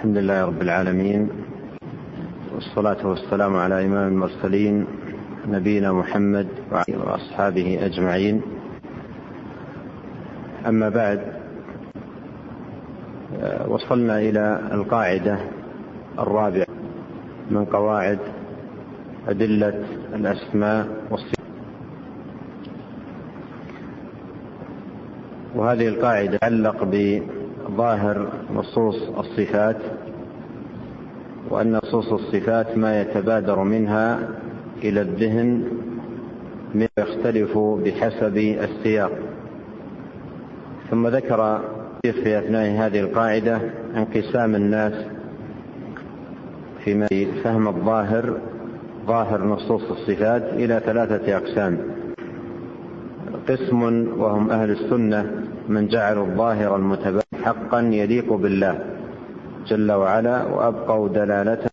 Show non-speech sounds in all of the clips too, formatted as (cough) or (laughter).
الحمد لله رب العالمين والصلاة والسلام على إمام المرسلين نبينا محمد وأصحابه أجمعين. أما بعد وصلنا إلى القاعدة الرابعة من قواعد أدلة الأسماء والصفات. وهذه القاعدة تعلق بظاهر نصوص الصفات وأن نصوص الصفات ما يتبادر منها إلى الذهن من يختلف بحسب السياق. ثم ذكر في أثناء هذه القاعدة انقسام الناس فيما فهم الظاهر ظاهر نصوص الصفات إلى ثلاثة أقسام. قسم وهم أهل السنة من جعلوا الظاهر المتبادر حقا يليق بالله جل وعلا وأبقوا دلالته.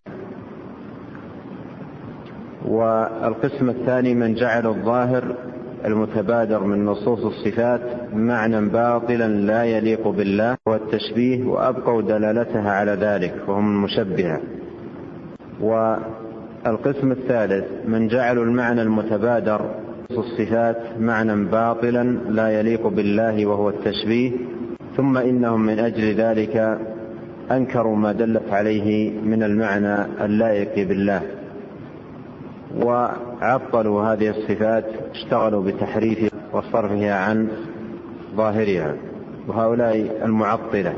والقسم الثاني من جعل الظاهر المتبادر من نصوص الصفات معنى باطلا لا يليق بالله والتشبيه وأبقوا دلالتها على ذلك وهم المشبهة والقسم الثالث من جعلوا المعنى المتبادر الصفات معنى باطلا لا يليق بالله وهو التشبيه ثم إنهم من أجل ذلك أنكروا ما دلت عليه من المعنى اللائق بالله وعطلوا هذه الصفات اشتغلوا بتحريفها وصرفها عن ظاهرها وهؤلاء المعطلة.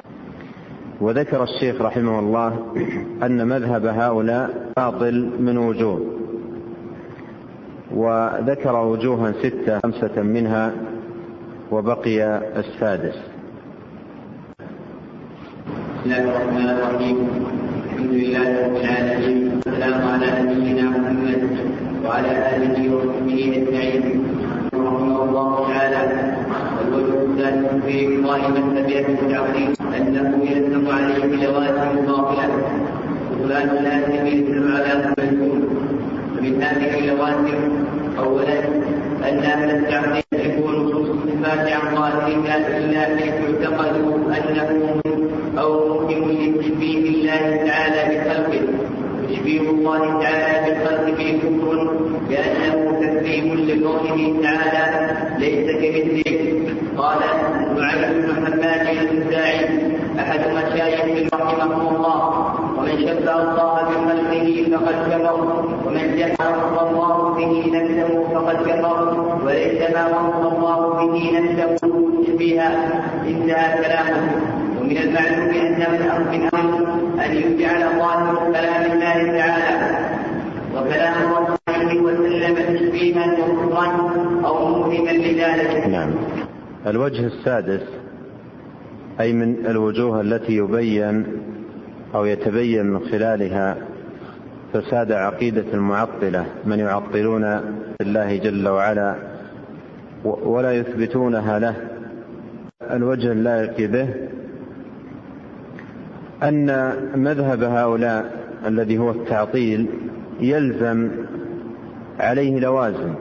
وذكر الشيخ رحمه الله أن مذهب هؤلاء باطل من وجوه وذكر وجوها ستة خمسة منها وبقي السادس. الله الرحمن الرحيم. الحمد لله رب العالمين. والسلام على نبينا محمد وعلى آله وصحبه أجمعين. رحمه الله تعالى. الوجه الثالث في إبطال من تبعه التعظيم أنه يلزم عليه لوازم باطلة. وفلان لازم يدل على مجهول ومن هذه اللوازم أولا أن أهل التعظيم يكون نصوص الصفات عن ظاهرها إلا حيث اعتقدوا أنه أو ممكن لتشبيه الله تعالى بخلقه تشبيه الله تعالى بالخلق به كفر لأنه تكذيب لقوله تعالى ليس كمثله قال نعيم بن حماد الخزاعي أحد مشايخ رحمه الله. ومن شبه الله بخلقه فقد كفر. ومن جعل الله به نفسه فقد كفر. وليس ما وصف الله به نفسه تشبيها انتهى كلامه. ومن المعلوم أن من أمر أن يجعل ظاهر كلام الله تعالى وكلام الرسول عليه وسلم تشبيها وكفرا أو موهما لذلك. نعم. الوجه السادس أي من الوجوه التي يبين أو يتبين من خلالها فساد عقيدة المعطلة من يعطلون الله جل وعلا ولا يثبتونها له الوجه اللائق به أن مذهب هؤلاء الذي هو التعطيل يلزم عليه لوازم.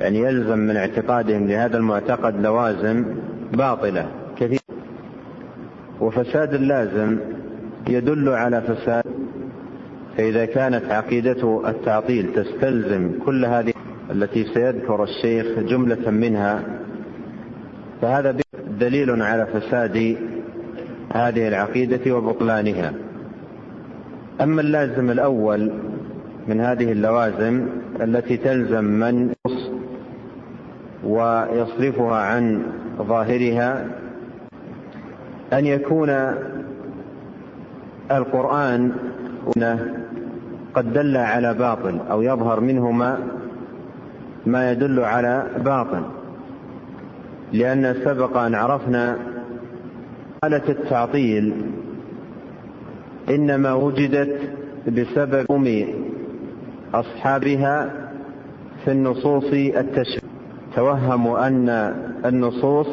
يعني يلزم من اعتقادهم لهذا المعتقد لوازم باطلة كثيرة. وفساد اللازم يدل على فساد. فإذا كانت عقيدة التعطيل تستلزم كل هذه التي سيذكر الشيخ جملة منها فهذا دليل على فساد هذه العقيدة وبطلانها. أما اللازم الأول من هذه اللوازم التي تلزم من ويصرفها عن ظاهرها أن يكون القرآن قد دل على باطل أو يظهر منه ما ما يدل على باطل. لأن سبق أن عرفنا حالة التعطيل إنما وجدت بسبب أصحابها في النصوص التشبيه. توهموا أن النصوص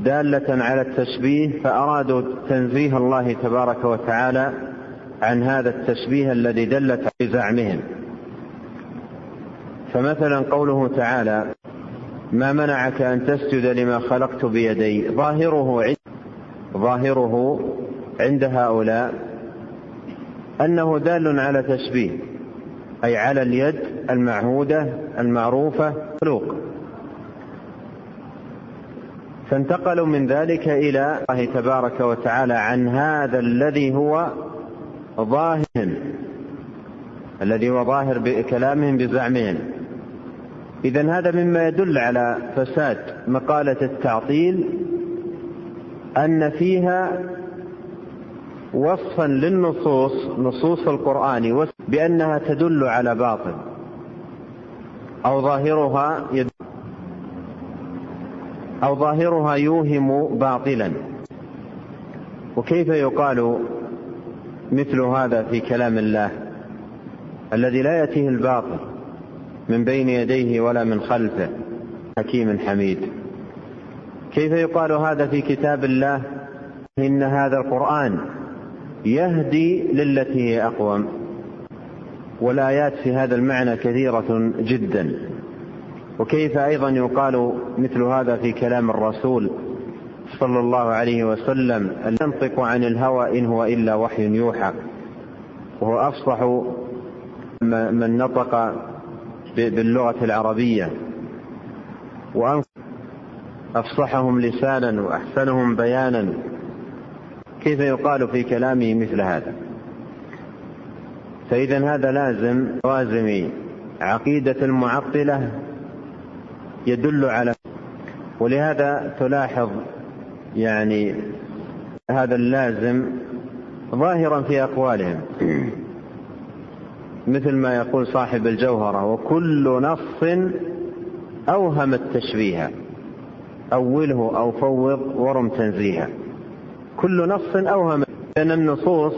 دالة على التشبيه فأرادوا تنزيه الله تبارك وتعالى عن هذا التشبيه الذي دلت بزعمهم فمثلا قوله تعالى ما منعك أن تسجد لما خلقت بيدي؟ ظاهره ظاهره عند هؤلاء أنه دال على تشبيه أي على اليد المعهودة المعروفة خلوق. فانتقلوا من ذلك إلى الله تبارك وتعالى عن هذا الذي هو ظاهر الذي هو ظاهر بكلامهم بزعمهم. إذا هذا مما يدل على فساد مقالة التعطيل أن فيها وصفا للنصوص نصوص القرآن بأنها تدل على باطل أو ظاهرها يدل أو ظاهرها يوهم باطلا. وكيف يقال مثل هذا في كلام الله؟ الذي لا يأتيه الباطل من بين يديه ولا من خلفه حكيم حميد. كيف يقال هذا في كتاب الله؟ إن هذا القرآن يهدي للتي هي أقوم. والآيات في هذا المعنى كثيرة جدا. وكيف أيضا يقال مثل هذا في كلام الرسول صلى الله عليه وسلم ينطق عن الهوى إن هو إلا وحي يوحى. وهو أفصح من نطق باللغة العربية. وأفصحهم لسانا وأحسنهم بيانا. كيف يقال في كلامه مثل هذا؟ فإذا هذا لازم لازم عقيدة المعطلة يدل على ولهذا تلاحظ يعني هذا اللازم ظاهرا في أقوالهم. مثل ما يقول صاحب الجوهرة وكل نص أوهم التشبيه. أوله أو فوض ورم تنزيها. كل نص أوهم لأن النصوص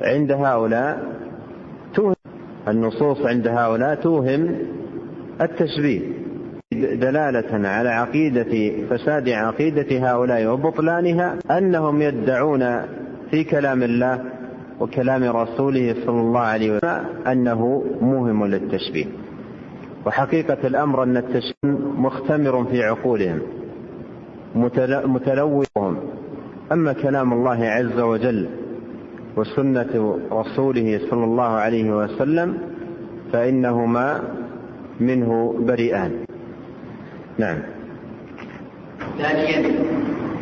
عند هؤلاء توهم النصوص عند هؤلاء توهم التشبيه. دلالة على عقيدة فساد عقيدة هؤلاء وبطلانها أنهم يدعون في كلام الله وكلام رسوله صلى الله عليه وسلم أنه موهم للتشبيه. وحقيقة الأمر أن التشبيه مختمر في عقولهم متلوثهم. أما كلام الله عز وجل وسنة رسوله صلى الله عليه وسلم فإنهما منه بريئان. نعم. ثانيا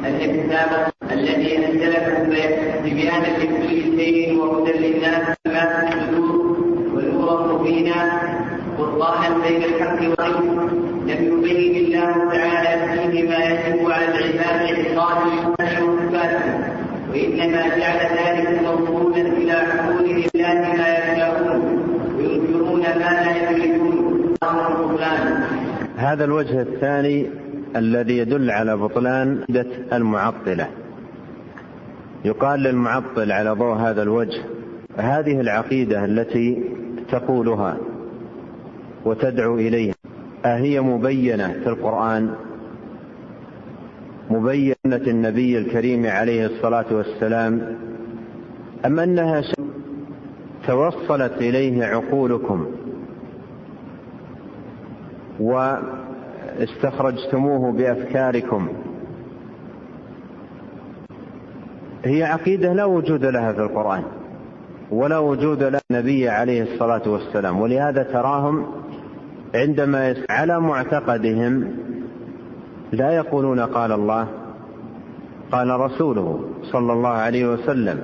الكتاب الذي انزله ببيانا لكل شيء وهدى للناس ما في الصدور والنور مبينا قرآنا بين الحق والغيب. لم يبين الله تعالى فيه ما يجب على العباد اعتقاده وصفاته وإنما جعل ذلك موصولا إلى عقول الله ما يشاءون. وينكرون ما لا يريدون. هذا الوجه الثاني الذي يدل على بطلان المعطلة. يقال للمعطل على ضوء هذا الوجه هذه العقيدة التي تقولها وتدعو اليها أهي مبينة في القرآن مبينة النبي الكريم عليه الصلاة والسلام أم أنها توصلت إليه عقولكم واستخرجتموه بأفكاركم. هي عقيدة لا وجود لها في القرآن ولا وجود لها النبي عليه الصلاة والسلام ولهذا تراهم عندما على معتقدهم لا يقولون قال الله قال رسوله صلى الله عليه وسلم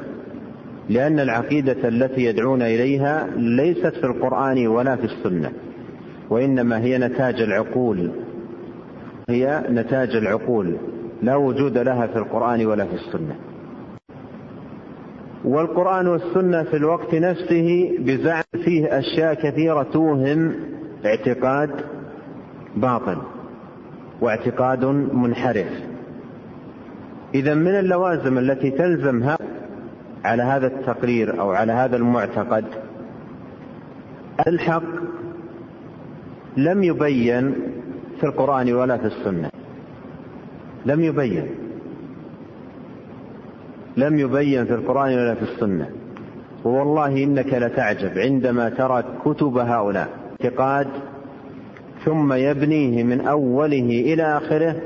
لأن العقيدة التي يدعون إليها ليست في القرآن ولا في السنة وإنما هي نتاج العقول هي نتاج العقول لا وجود لها في القرآن ولا في السنة. والقرآن والسنة في الوقت نفسه بزعم فيه أشياء كثيرة توهم اعتقاد باطل واعتقاد منحرف. إذا من اللوازم التي تلزم على هذا التقرير أو على هذا المعتقد الحق لم يبين في القرآن ولا في السنة. لم يبين. لم يبين في القرآن ولا في السنة. ووالله إنك لتعجب عندما ترى كتب هؤلاء. اعتقاد ثم يبنيه من أوله إلى آخره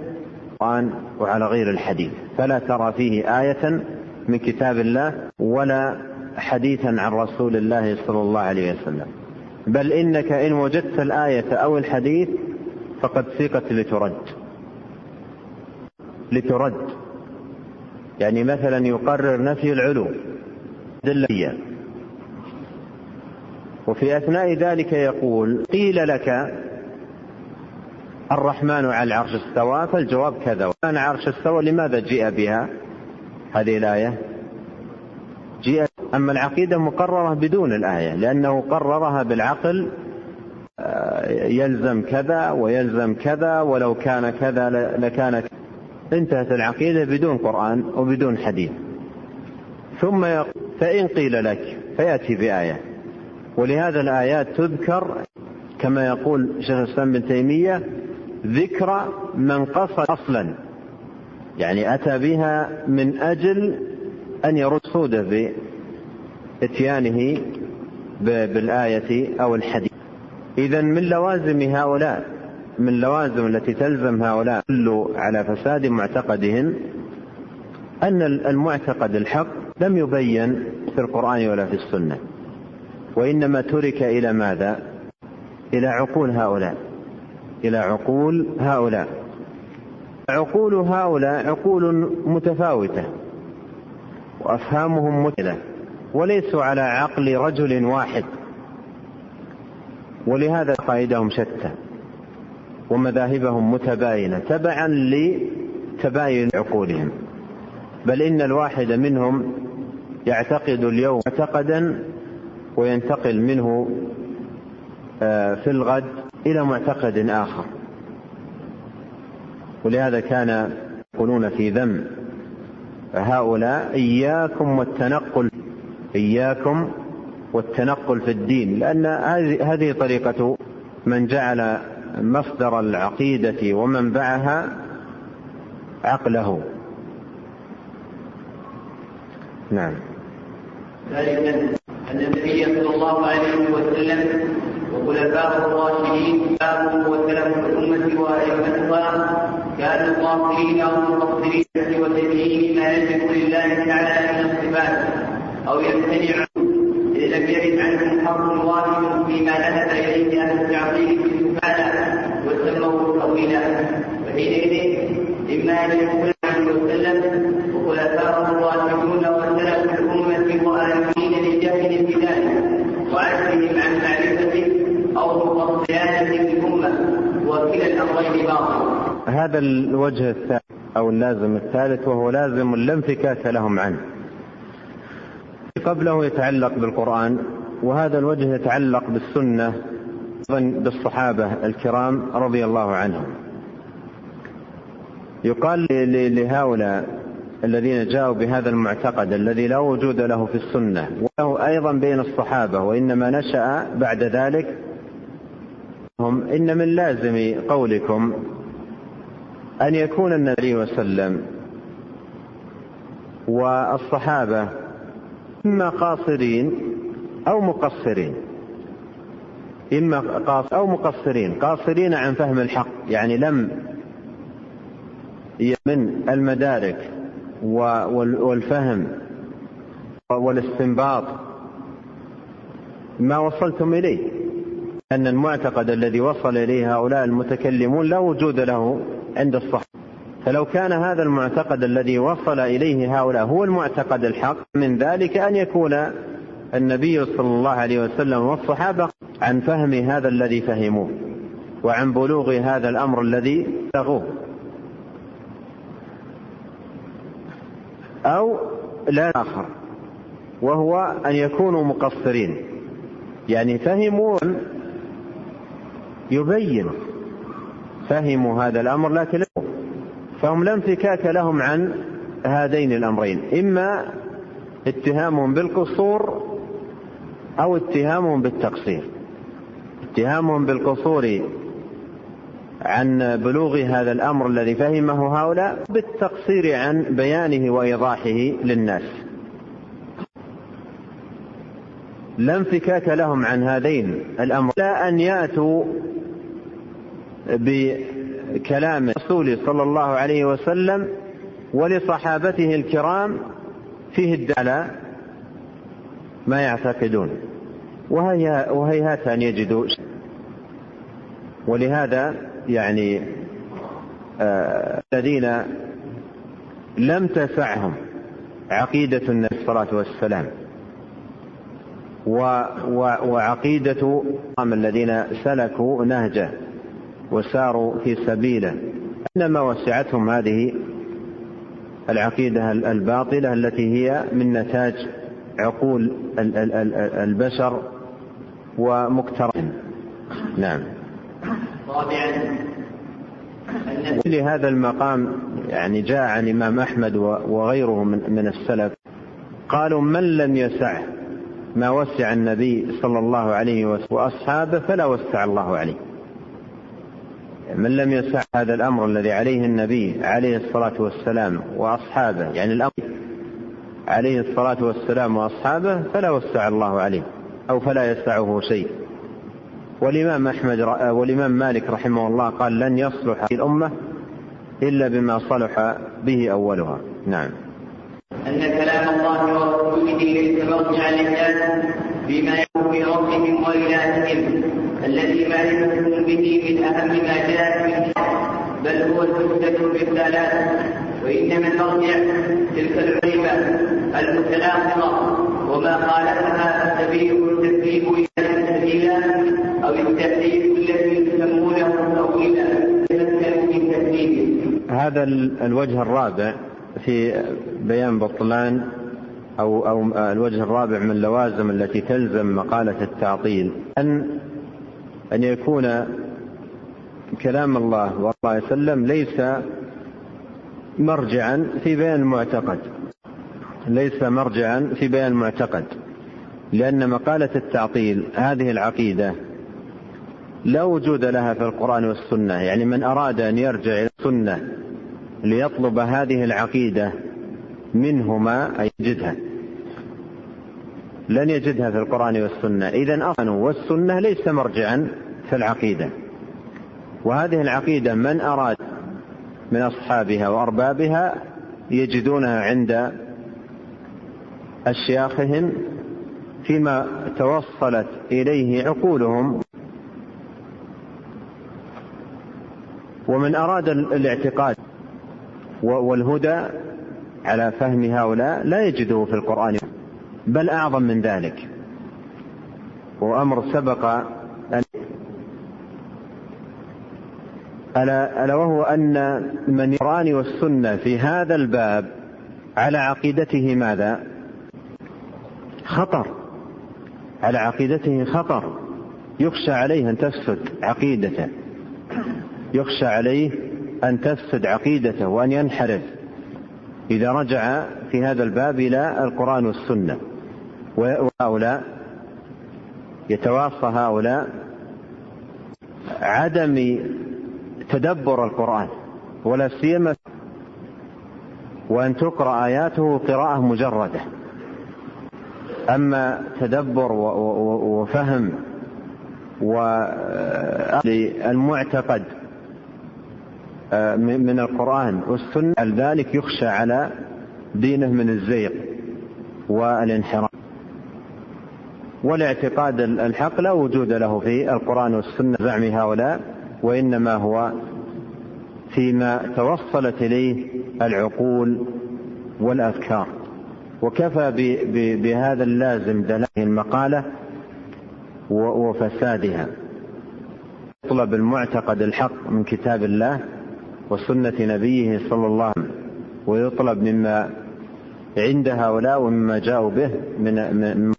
القرآن وعلى غير الحديث. فلا ترى فيه آية من كتاب الله ولا حديثا عن رسول الله صلى الله عليه وسلم. بل إنك إن وجدت الآية أو الحديث فقد سيقت لترد. لترد. يعني مثلا يقرر نفي العلو. وفي أثناء ذلك يقول قيل لك الرحمن على العرش استوى فالجواب كذا وكان عرش استوى لماذا جيء بها هذه الآية؟ جيء أما العقيدة مقررة بدون الآية لأنه قررها بالعقل آه، يلزم كذا ويلزم كذا ولو كان كذا لكان كذا انتهت العقيدة بدون قرآن وبدون حديث. ثم يقول فإن قيل لك فيأتي بآية. ولهذا الآيات تذكر كما يقول شيخ الإسلام بن تيمية ذكر من قصد أصلا يعني أتى بها من أجل أن يرد صوده بإتيانه بالآية أو الحديث. إذا من لوازم هؤلاء من لوازم التي تلزم هؤلاء كل على فساد معتقدهم أن المعتقد الحق لم يبين في القرآن ولا في السنة. وإنما ترك إلى ماذا؟ إلى عقول هؤلاء. إلى عقول هؤلاء. عقول هؤلاء عقول متفاوتة. وأفهامهم متلة وليسوا على عقل رجل واحد. ولهذا قائدهم شتى. ومذاهبهم متباينة. تبعا لتباين عقولهم. بل إن الواحد منهم يعتقد اليوم معتقدا وينتقل منه آه، في الغد إلى معتقد آخر. ولهذا كان يقولون في ذم هؤلاء إياكم والتنقل إياكم والتنقل في الدين. لأن هذه طريقة من جعل مصدر العقيدة ومنبعها عقله. نعم. النبي صلى الله عليه وسلم وخلفاء الراشدين كانوا وسلف الأمة وأئمتها. كانوا قاصرين أو مقصرين وتبيين ما يجب لله تعالى من الصفات أو يمتنع إذ لم يرد عنهم حرف واحد فيما ذهب إليه أهل التعطيل سبحانه وسموه تأويلا وحينئذ إما أن يكون عليه وسلم وخلفاءه الراشدون وسلف الأمة وآمنين للجهل بذلك وعجزهم عن معرفته أو مقصيانة الأمة وكلا الأمرين باطل هذا الوجه الثالث أو اللازم الثالث وهو لازم لا انفكاك لهم عنه. قبله يتعلق بالقرآن وهذا الوجه يتعلق بالسنة بالصحابة الكرام رضي الله عنهم. يقال لهؤلاء الذين جاءوا بهذا المعتقد الذي لا وجود له في السنة وله أيضا بين الصحابة وإنما نشأ بعد ذلك هم إن من لازم قولكم أن يكون النبي وسلم والصحابة إما قاصرين أو مقصرين. إما قاص أو مقصرين. قاصرين عن فهم الحق يعني لم من المدارك والفهم والاستنباط ما وصلتم إليه. أن المعتقد الذي وصل إليه هؤلاء المتكلمون لا وجود له عند الصحابة فلو كان هذا المعتقد الذي وصل إليه هؤلاء هو المعتقد الحق من ذلك أن يكون النبي صلى الله عليه وسلم والصحابة عن فهم هذا الذي فهموه وعن بلوغ هذا الأمر الذي بلغوه. أو لا آخر وهو أن يكونوا مقصرين. يعني فهموا يبين. فهموا هذا الأمر لكن فهم لا انفكاك لهم عن هذين الأمرين. إما اتهامهم بالقصور أو اتهامهم بالتقصير. اتهامهم بالقصور عن بلوغ هذا الأمر الذي فهمه هؤلاء بالتقصير عن بيانه وإيضاحه للناس. لا انفكاك لهم عن هذين الأمر. لا أن يأتوا بكلام الرسول صلى الله عليه وسلم ولصحابته الكرام فيه الدلالة ما يعتقدون. وهي وهيهات أن يجدوا ولهذا يعني آه الذين لم تسعهم عقيدة النبي صلى الله عليه وسلم وعقيدة الذين سلكوا نهجه. وساروا في سبيله. إنما وسعتهم هذه العقيدة الباطلة التي هي من نتاج عقول البشر ومقترن نعم. رابعا لهذا المقام يعني جاء عن الإمام أحمد وغيره من, من السلف. قالوا من لم يسعه ما وسع النبي صلى الله عليه وسلم وأصحابه فلا وسع الله عليه. من لم يسع هذا الأمر الذي عليه النبي عليه الصلاة والسلام وأصحابه يعني الأمر عليه الصلاة والسلام وأصحابه فلا وسع الله عليه أو فلا يسعه شيء. والإمام أحمد والإمام مالك رحمه الله قال لن يصلح هذه الأمة إلا بما صلح به أولها. نعم. أن كلام الله ورسوله مرجعا للناس فيما يكون ربهم وإلههم الذي معرفتهم به من أهم ما جاء في بل هو الحجة بالرسالات وإنما المرجع تلك العلمة المتناقضة وما خالفها السبيل التكذيب إلى السبيل أو التأليف الذي يسمونه تأويلا من هذا الوجه الرابع في بيان بطلان أو أو الوجه الرابع من اللوازم التي تلزم مقالة التعطيل. أن أن يكون كلام الله والله عليه وسلم ليس مرجعا في بيان المعتقد. ليس مرجعا في بيان المعتقد. لأن مقالة التعطيل هذه العقيدة لا وجود لها في القرآن والسنة. يعني من أراد أن يرجع إلى السنة ليطلب هذه العقيدة منهما أن يجدها. لن يجدها في القرآن والسنة. إذا القرآن والسنة ليس مرجعا في العقيدة. وهذه العقيدة من أراد من أصحابها وأربابها يجدونها عند أشياخهم فيما توصلت إليه عقولهم. ومن أراد الاعتقاد والهدى على فهم هؤلاء لا يجده في القرآن. بل أعظم من ذلك. وأمر سبق أن ألا, ألا وهو أن من القرآن والسنة في هذا الباب على عقيدته ماذا؟ خطر. على عقيدته خطر. يخشى عليه أن تفسد عقيدته. يخشى عليه أن تفسد عقيدته وأن ينحرف. إذا رجع في هذا الباب إلى القرآن والسنة. وهؤلاء يتواصى هؤلاء عدم تدبر القرآن ولا سيما وأن تقرأ آياته قراءة مجردة. أما تدبر وفهم والمعتقد من القرآن والسنة ذلك يخشى على دينه من الزيغ والانحراف. والاعتقاد الحق لا وجود له في القرآن والسنة. زعم هؤلاء وإنما هو فيما توصلت إليه العقول والأفكار وكفى بهذا اللازم دلائل المقالة وفسادها. يطلب المعتقد الحق من كتاب الله وسنة نبيه صلى الله عليه وسلم ويطلب مما عند هؤلاء ومما جاءوا به من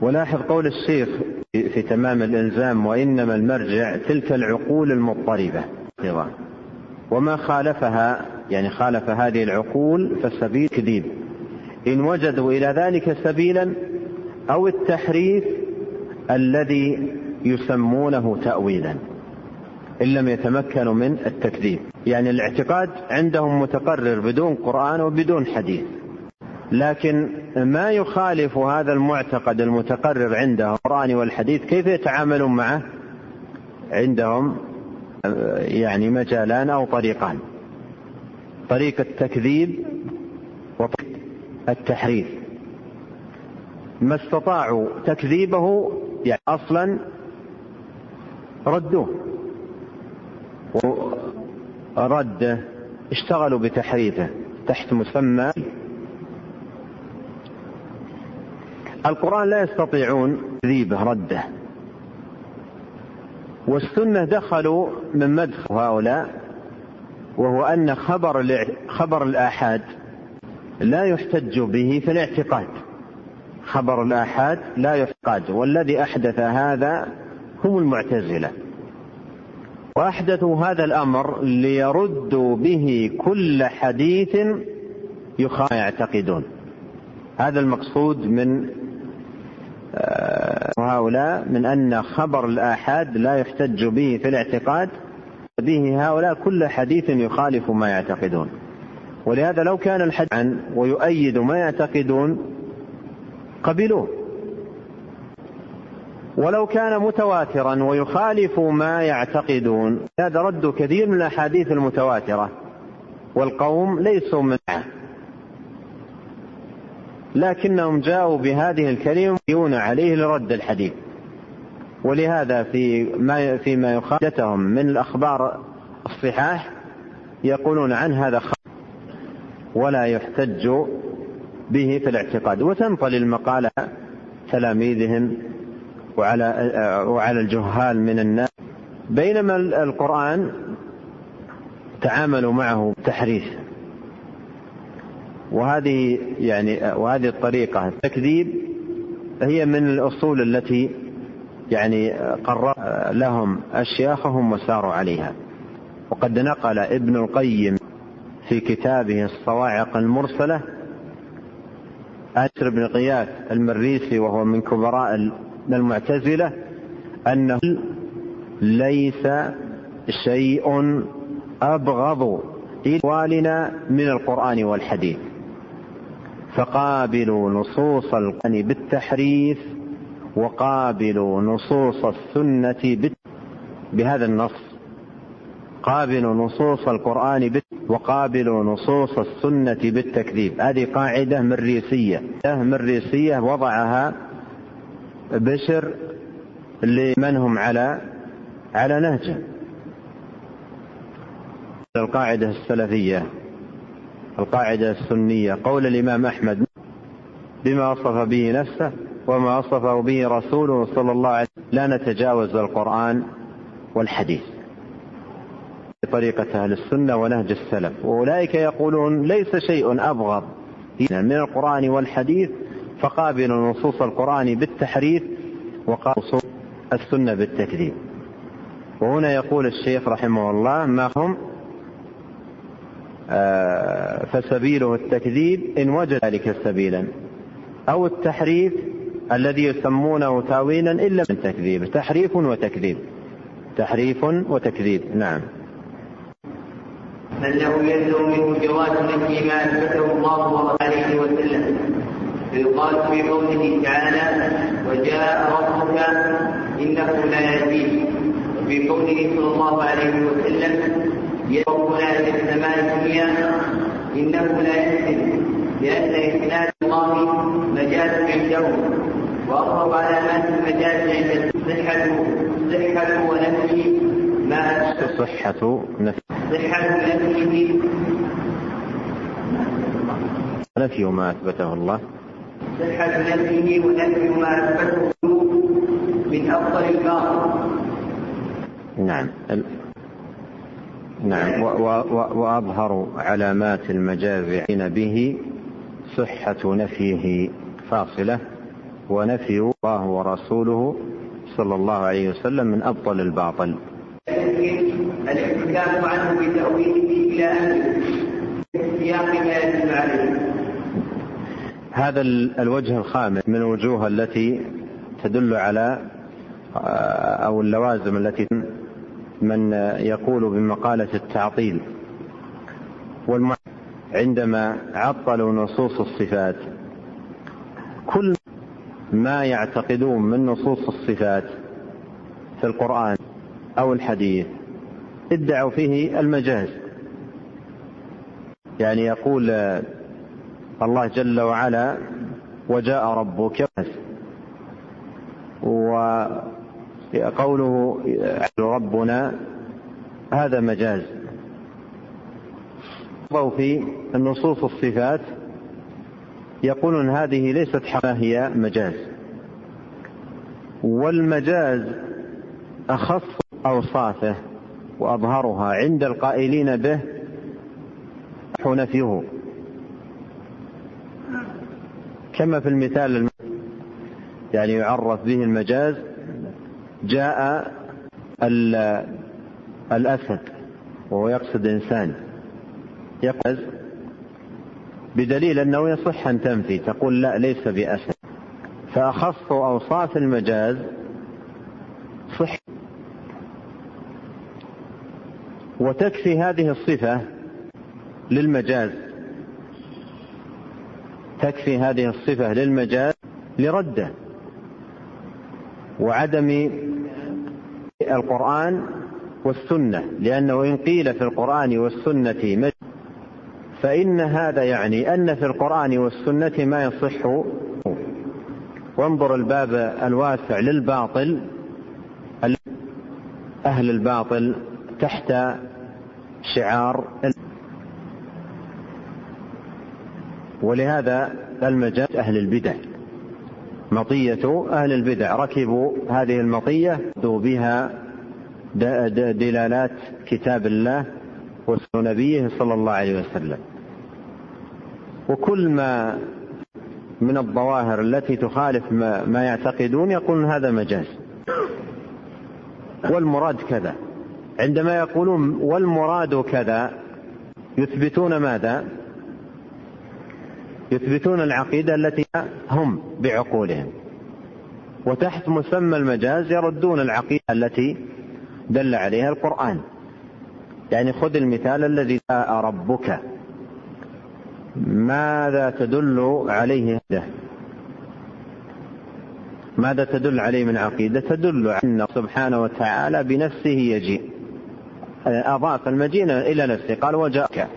ولاحظ قول الشيخ في تمام الإلزام وإنما المرجع تلك العقول المضطربة. وما خالفها يعني خالف هذه العقول فالسبيل كذيب. إن وجدوا إلى ذلك سبيلا أو التحريف الذي يسمونه تأويلا إن لم يتمكنوا من التكذيب. يعني الاعتقاد عندهم متقرر بدون قرآن وبدون حديث. لكن ما يخالف هذا المعتقد المتقرر عندهم القرآن والحديث كيف يتعاملون معه؟ عندهم يعني مجالان أو طريقان. طريق التكذيب التحريف. ما استطاعوا تكذيبه يعني أصلا ردوه. ورده اشتغلوا بتحريفه تحت مسمى القرآن لا يستطيعون تكذيبه رده. والسنة دخلوا من مدخل هؤلاء وهو أن خبر خبر الآحاد لا يحتج به في الاعتقاد. خبر الآحاد لا يحتاج والذي أحدث هذا هم المعتزلة. وأحدثوا هذا الأمر ليردوا به كل حديث يخالف يعتقدون. هذا المقصود من هؤلاء من أن خبر الآحاد لا يحتج به في الاعتقاد به هؤلاء كل حديث يخالف ما يعتقدون. ولهذا لو كان الحديث عن ويؤيد ما يعتقدون قبلوه. ولو كان متواترا ويخالف ما يعتقدون هذا رد كثير من الأحاديث المتواترة. والقوم ليسوا من لكنهم جاءوا بهذه الكلمة يون عليه لرد الحديث. ولهذا في ما فيما يخالفتهم من الأخبار الصحاح يقولون عن هذا ولا يحتج به في الاعتقاد. وتنطلي المقالة تلاميذهم وعلى وعلى الجهال من الناس. بينما القرآن تعاملوا معه تحريف وهذه يعني وهذه الطريقة. التكذيب هي من الأصول التي يعني قرر لهم أشياخهم وساروا عليها. وقد نقل ابن القيم في كتابه الصواعق المرسلة أسر بن قياس المريسي وهو من كبراء المعتزلة أنه ليس شيء أبغض إلى من القرآن والحديث. فقابلوا نصوص القرآن بالتحريف وقابلوا نصوص السنة بهذا النص. قابلوا نصوص القرآن وقابلوا نصوص السنة بالتكذيب. هذه قاعدة مريسية. مريسية وضعها بشر لمن هم على على نهجه القاعدة السلفية. القاعدة السنية. قول الإمام أحمد بما وصف به نفسه وما وصفه به رسوله صلى الله عليه وسلم لا نتجاوز القرآن والحديث. بطريقة أهل السنة ونهج السلف. وأولئك يقولون ليس شيء أبغض. من القرآن والحديث فقابل نصوص القرآن بالتحريف وقابل نصوص السنة بالتكذيب. وهنا يقول الشيخ رحمه الله ما هم فسبيله التكذيب إن وجد ذلك سبيلا أو التحريف الذي يسمونه تاويلا إلا من تكذيب تحريف وتكذيب تحريف وتكذيب نعم. أنه يلزم منه جواز نفي ما أثبته الله عليه وسلم. فيقال في قوله تعالى وجاء ربك إنه لا يأتيه وفي قوله صلى الله عليه وسلم ربنا إلى السماء الدنيا إنه لا يحسن لأن إسناد الله مجاز عندهم وأقرب علامات المجاز عند صحة صحة ونفي ما صحة نفي صحة نفيه نفي ما أثبته الله. صحة نفيه ونفي ما أثبته من أفضل الباطل. نعم. نعم. وأظهر علامات المجاز به صحة نفيه فاصلة ونفي الله ورسوله صلى الله عليه وسلم من أبطل الباطل. الامتثال عنه بتأويله إلى سياق هذا الوجه الخامس من الوجوه التي تدل على آه، أو اللوازم التي من يقول بمقالة التعطيل. والمع عندما عطلوا نصوص الصفات كل ما يعتقدون من نصوص الصفات في القرآن أو الحديث ادعوا فيه المجاز. يعني يقول الله جل وعلا وجاء ربك وقوله ربنا هذا مجاز. في النصوص الصفات يقولون هذه ليست حقا هي مجاز. والمجاز أخص أوصافه وأظهرها عند القائلين به نفيه كما في المثال يعني يعرف به المجاز جاء الأسد وهو يقصد إنسان. يقصد بدليل أنه يصح أن تنفي تقول لا ليس بأسد. فأخص أوصاف المجاز صح. وتكفي هذه الصفة للمجاز. تكفي هذه الصفة للمجاز لرده. وعدم القرآن والسنة لأنه إن قيل في القرآن والسنة فإن هذا يعني أن في القرآن والسنة ما يصح. وانظر الباب الواسع للباطل أهل الباطل تحت شعار ولهذا المجال أهل البدع. مطية أهل البدع. ركبوا هذه المطية بها دلالات كتاب الله ونبيه صلى الله عليه وسلم. وكل ما من الظواهر التي تخالف ما, ما يعتقدون يقولون هذا مجاز. والمراد كذا. عندما يقولون والمراد كذا يثبتون ماذا؟ يثبتون العقيدة التي هم بعقولهم. وتحت مسمى المجاز يردون العقيدة التي دل عليها القرآن. يعني خذ المثال الذي جاء ربك. ماذا تدل عليه هذا؟ ماذا تدل عليه من عقيدة؟ تدل على أن سبحانه وتعالى بنفسه يجيء. أضاف المجيء إلى نفسه قال وجاءك.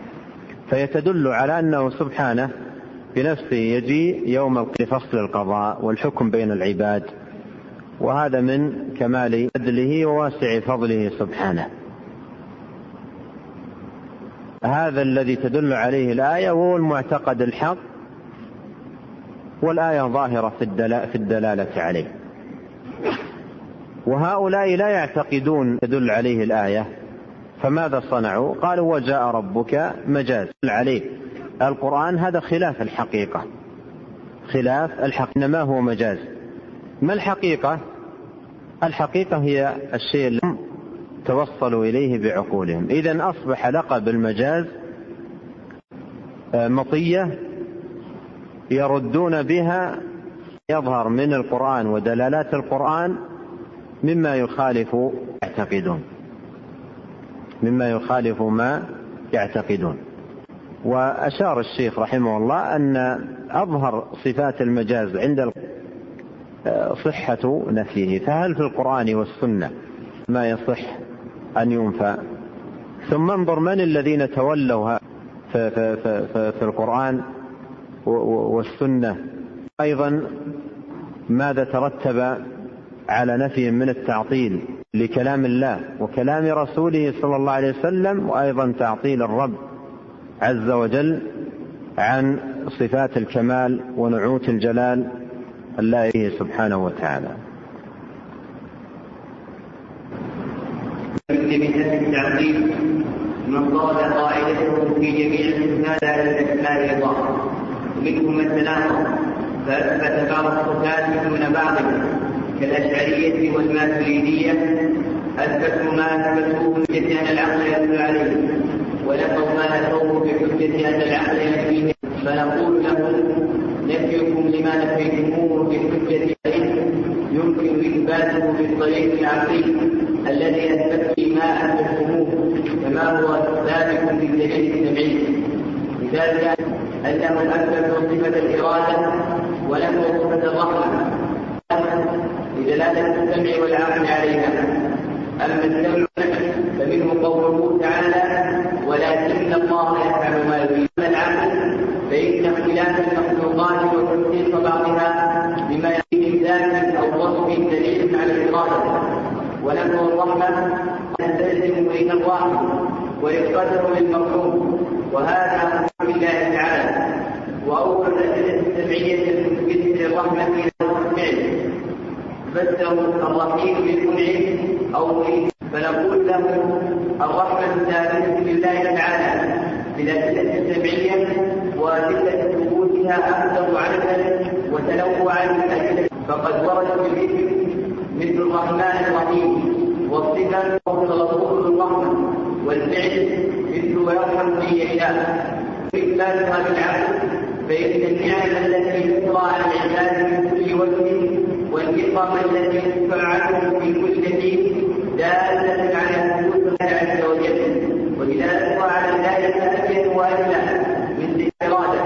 فيتدل على أنه سبحانه بنفسه يجيء يوم فصل القضاء والحكم بين العباد وهذا من كمال عدله وواسع فضله سبحانه. هذا الذي تدل عليه الآية وهو المعتقد الحق والآية ظاهرة في الدلالة عليه. وهؤلاء لا يعتقدون تدل عليه الآية فماذا صنعوا؟ قالوا وجاء ربك مجاز عليه القرآن هذا خلاف الحقيقة. خلاف الحق إنما هو مجاز. ما الحقيقة؟ الحقيقة هي الشيء الذي توصلوا إليه بعقولهم. إذا أصبح لقب المجاز آه، مطية يردون بها يظهر من القرآن ودلالات القرآن مما يخالف يعتقدون. مما يخالف ما يعتقدون. وأشار الشيخ رحمه الله أن أظهر صفات المجاز عند صحة نفيه. فهل في القرآن والسنة ما يصح أن ينفى؟ ثم انظر من الذين تولوا في, في, في, في القرآن والسنة. أيضا ماذا ترتب على نفي من التعطيل لكلام الله وكلام رسوله صلى الله عليه وسلم وأيضا تعطيل الرب؟ عز وجل عن صفات الكمال ونعوت الجلال الله سبحانه وتعالى. بهذا التعقيد من قال قاعدته في جميع على الاسماء الله. منهم الثلاثه فأثبت بعض الصفات دون بعض. كالأشعرية والماتريديه أثبتوا ما أثبتوه من العقل يدل عليه. ونفوا ما نفوه بحجة ان العقل ينفيه فنقول لهم نفيكم لما نفيتموه بحجة يمكن إثباته بالطريق العقلي الذي اثبت ما اثبتموه كما هو ثابت بالدليل السمعي لذلك انهم اثبتوا صفة الإرادة ونفوا صفة الرحمة. لدلاله السمع والعقل عليها. أما السمع فمنه قوله تعالى ولكن الله يفعل ما يريد العقل فان بين اختلاف المخلوقات وتخصيص بعضها بما يليق ذات أو وصف دليل على الاراده الرحمه تلزم بين الواحد ويقدر بالمفهوم وهذا بالله تعالى. واول الادله السمعيه المثبته للرحمه الفعل فسروا الرحيم بالمنعم أو فنقول له الرحمة ثابته لله تعالى. بالادله السمعيه وادله ثبوتها أكثر عددا وتنوعا الادله فقد ورد في مثل الرحمن الرحيم. والصفه الغفور الرحمة والفعل مثل ويرحم من يشاء إثباتها بالعبد فإن النعم التي تطرى على العباد من كل وجه والنقم التي تفعله في كل حين دالة على ثبوت الله عز وجل. ولذلك على ذلك أبين وأجل من الإرادة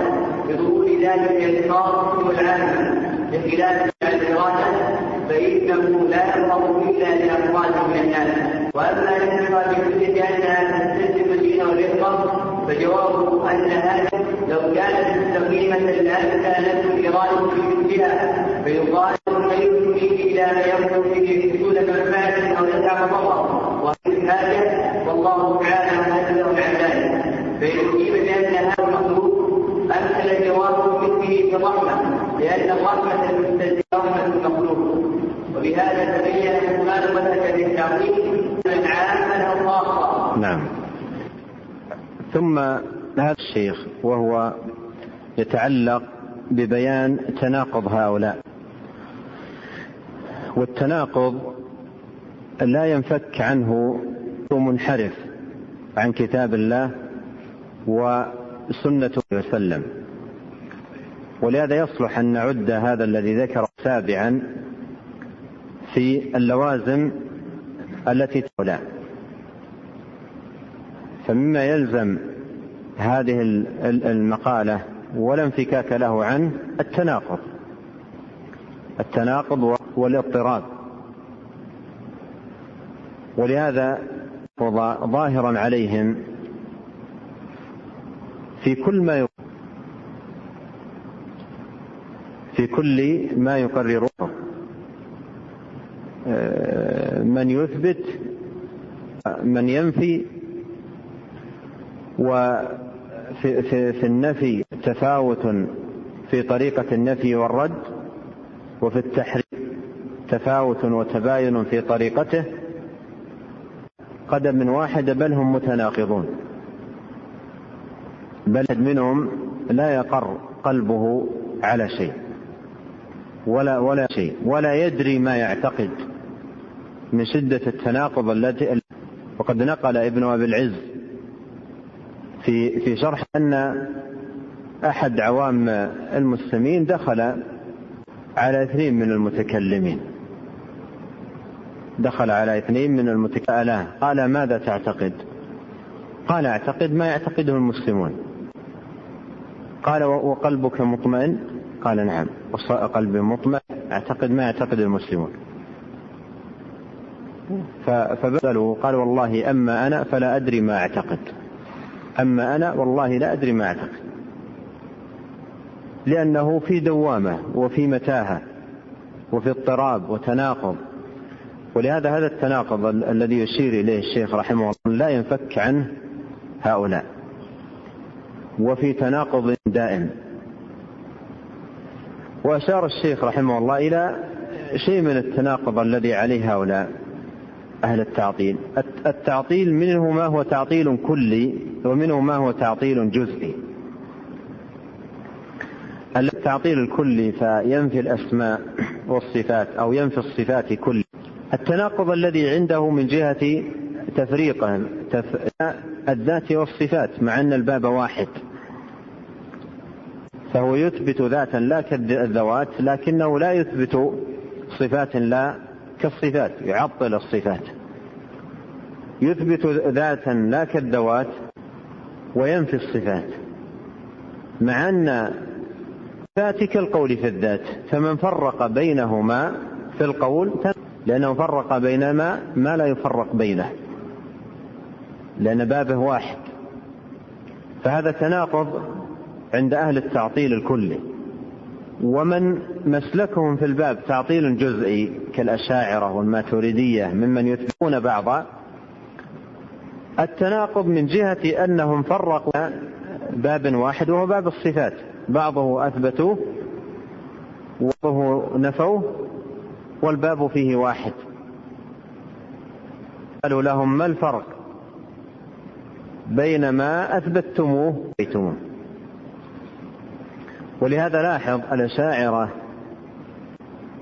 بظهور ذلك الخاص والعامة بخلاف الإرادة فإنه لا يظهر إلا لأفراد من الناس. وأما الانتقال بكل بأنها تستلزم الدين والرفقة فجوابه أن هذا لو كانت مستقيمة لأن كانت الإرادة في مثلها. فيقال خير فيه إلى ما يكون فيه حصول منفعة أو يدفع ضرر وفي هذا والله تعالى منزه عن ذلك. فإن أجيب بأن هذا المخلوق أمثل جواب مثله بالرحمة لأن الرحمة المستلزمة رحمة المخلوق وبهذا تبين مخالفتك للتعظيم عاما أو خاصة نعم ثم هذا الشيخ وهو يتعلق ببيان تناقض هؤلاء. والتناقض لا ينفك عنه منحرف عن كتاب الله وسنة وسلم. ولهذا يصلح أن نعد هذا الذي ذكر سابعا في اللوازم التي تولى فمما يلزم هذه المقالة ولا انفكاك له عنه التناقض. التناقض والاضطراب. ولهذا ظاهرا عليهم في كل ما في كل ما يقرره آه، من يثبت من ينفي وفي في, في النفي تفاوت في طريقة النفي والرد وفي التحريم تفاوت وتباين في طريقته قدم واحد بل هم متناقضون. بل منهم لا يقر قلبه على شيء ولا ولا شيء ولا يدري ما يعتقد من شدة التناقض التي وقد نقل ابن أبي العز في في شرح أن أحد عوام المسلمين دخل على اثنين من المتكلمين. دخل على اثنين من المتكلمين. قال ماذا تعتقد؟ قال أعتقد ما يعتقده المسلمون. قال وقلبك مطمئن؟ قال نعم. قلبي مطمئن؟ أعتقد ما يعتقد المسلمون. فبسألوا قال والله أما أنا فلا أدري ما أعتقد. أما أنا والله لا أدري ما أعتقد. لأنه في دوامة وفي متاهة وفي اضطراب وتناقض. ولهذا هذا التناقض الذي يشير إليه الشيخ رحمه الله لا ينفك عنه هؤلاء. وفي تناقض دائم. وأشار الشيخ رحمه الله إلى شيء من التناقض الذي عليه هؤلاء. أهل التعطيل. التعطيل منه ما هو تعطيل كلي ومنه ما هو تعطيل جزئي. التعطيل الكلي فينفي الأسماء والصفات أو ينفي الصفات كل التناقض الذي عنده من جهة تفريق الذات والصفات مع أن الباب واحد. فهو يثبت ذاتا لا كالذوات لكنه لا يثبت صفات لا كالصفات يعطل الصفات. يثبت ذاتا لا كالذوات وينفي الصفات. مع أن الصفات كالقول في الذات فمن فرق بينهما في القول لأنه فرق بينما ما لا يفرق بينه. لأن بابه واحد. فهذا تناقض عند أهل التعطيل الكلي. ومن مسلكهم في الباب تعطيل جزئي كالأشاعرة والماتريدية ممن يثبتون بعض التناقض من جهة أنهم فرقوا باب واحد وهو باب الصفات. بعضه أثبتوه وبعضه نفوه والباب فيه واحد. قالوا لهم ما الفرق بين ما أثبتتموه بيتموه ولهذا لاحظ الأشاعرة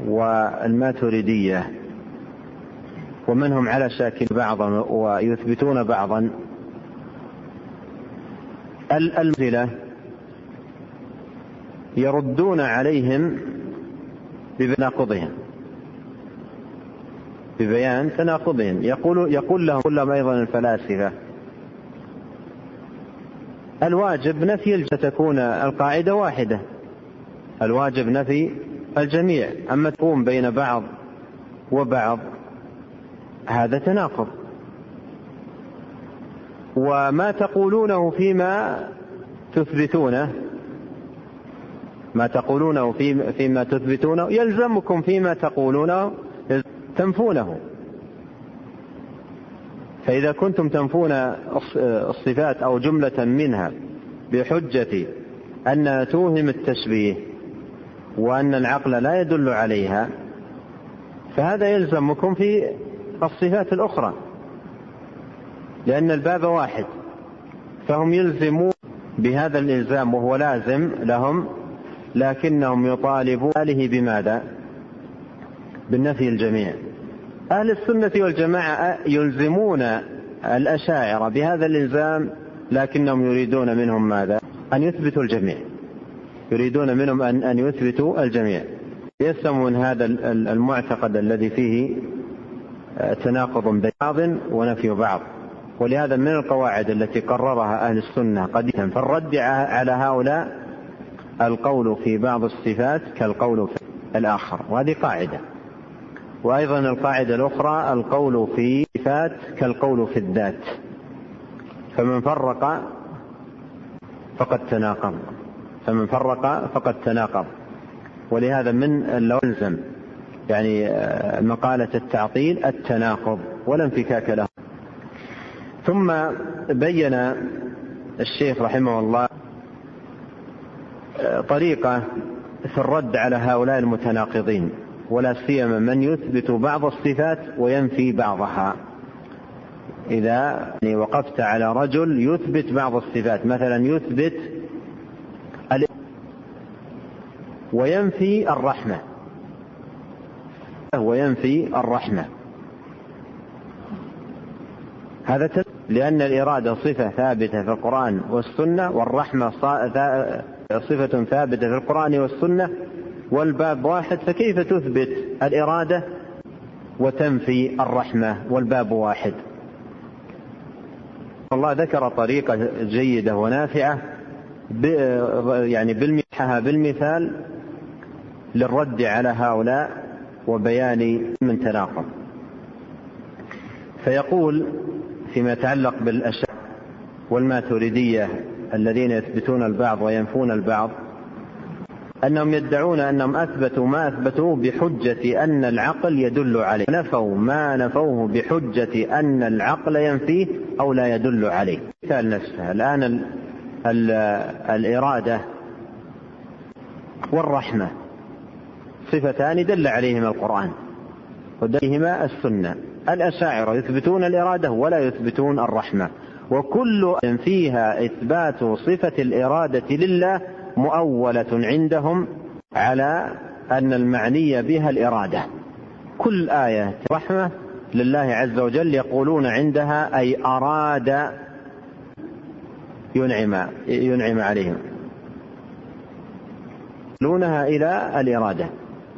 والماتريدية ومنهم على شاكل بعضا ويثبتون بعضا. الأمثلة يردون عليهم بتناقضهم ببيان تناقضهم. يقول يقول لهم كلهم أيضا الفلاسفة الواجب نفي تكون القاعدة واحدة. الواجب نفي الجميع. أما تقوم بين بعض وبعض هذا تناقض. وما تقولونه فيما تثبتونه ما تقولونه فيما تثبتونه يلزمكم فيما تقولونه تنفونه. فإذا كنتم تنفون الصفات أو جملة منها بحجة أنها توهم التشبيه وأن العقل لا يدل عليها فهذا يلزمكم في الصفات الأخرى لأن الباب واحد فهم يلزمون بهذا الإلزام وهو لازم لهم لكنهم يطالبون له بماذا؟ بالنفي الجميع أهل السنة والجماعة يلزمون الأشاعرة بهذا الإلزام لكنهم يريدون منهم ماذا؟ أن يثبتوا الجميع يريدون منهم أن أن يثبتوا الجميع. يسلم من هذا المعتقد الذي فيه تناقض بين بعض ونفي بعض. ولهذا من القواعد التي قررها أهل السنة قديما فالرد على هؤلاء القول في بعض الصفات كالقول في الآخر. وهذه قاعدة. وأيضا القاعدة الأخرى القول في صفات كالقول في الذات. فمن فرق فقد تناقض. فمن فرق فقد تناقض. ولهذا من اللوزم يعني آه، مقالة التعطيل التناقض ولا انفكاك له. ثم بين الشيخ رحمه الله آه، طريقة في الرد على هؤلاء المتناقضين ولا سيما من يثبت بعض الصفات وينفي بعضها. إذا يعني وقفت على رجل يثبت بعض الصفات مثلا يثبت وينفي الرحمة. وينفي الرحمة. هذا لأن الإرادة صفة ثابتة في القرآن والسنة والرحمة صفة ثابتة في القرآن والسنة والباب واحد فكيف تثبت الإرادة؟ وتنفي الرحمة والباب واحد. الله ذكر طريقة جيدة ونافعة يعني بالمثال للرد على هؤلاء وبيان من تناقض فيقول فيما يتعلق بالأشياء والماتريدية الذين يثبتون البعض وينفون البعض أنهم يدعون أنهم أثبتوا ما أثبتوه بحجة أن العقل يدل عليه. نفوا ما نفوه بحجة أن العقل ينفيه أو لا يدل عليه. مثال نفسه الآن ال ال الإرادة والرحمة. صفتان دل عليهما القرآن ودلهما السنة. الأشاعرة يثبتون الإرادة ولا يثبتون الرحمة. وكل فيها إثبات صفة الإرادة لله مؤولة عندهم على أن المعني بها الإرادة. كل آية رحمة لله عز وجل يقولون عندها أي أراد ينعم ينعم عليهم. يقولونها إلى الإرادة.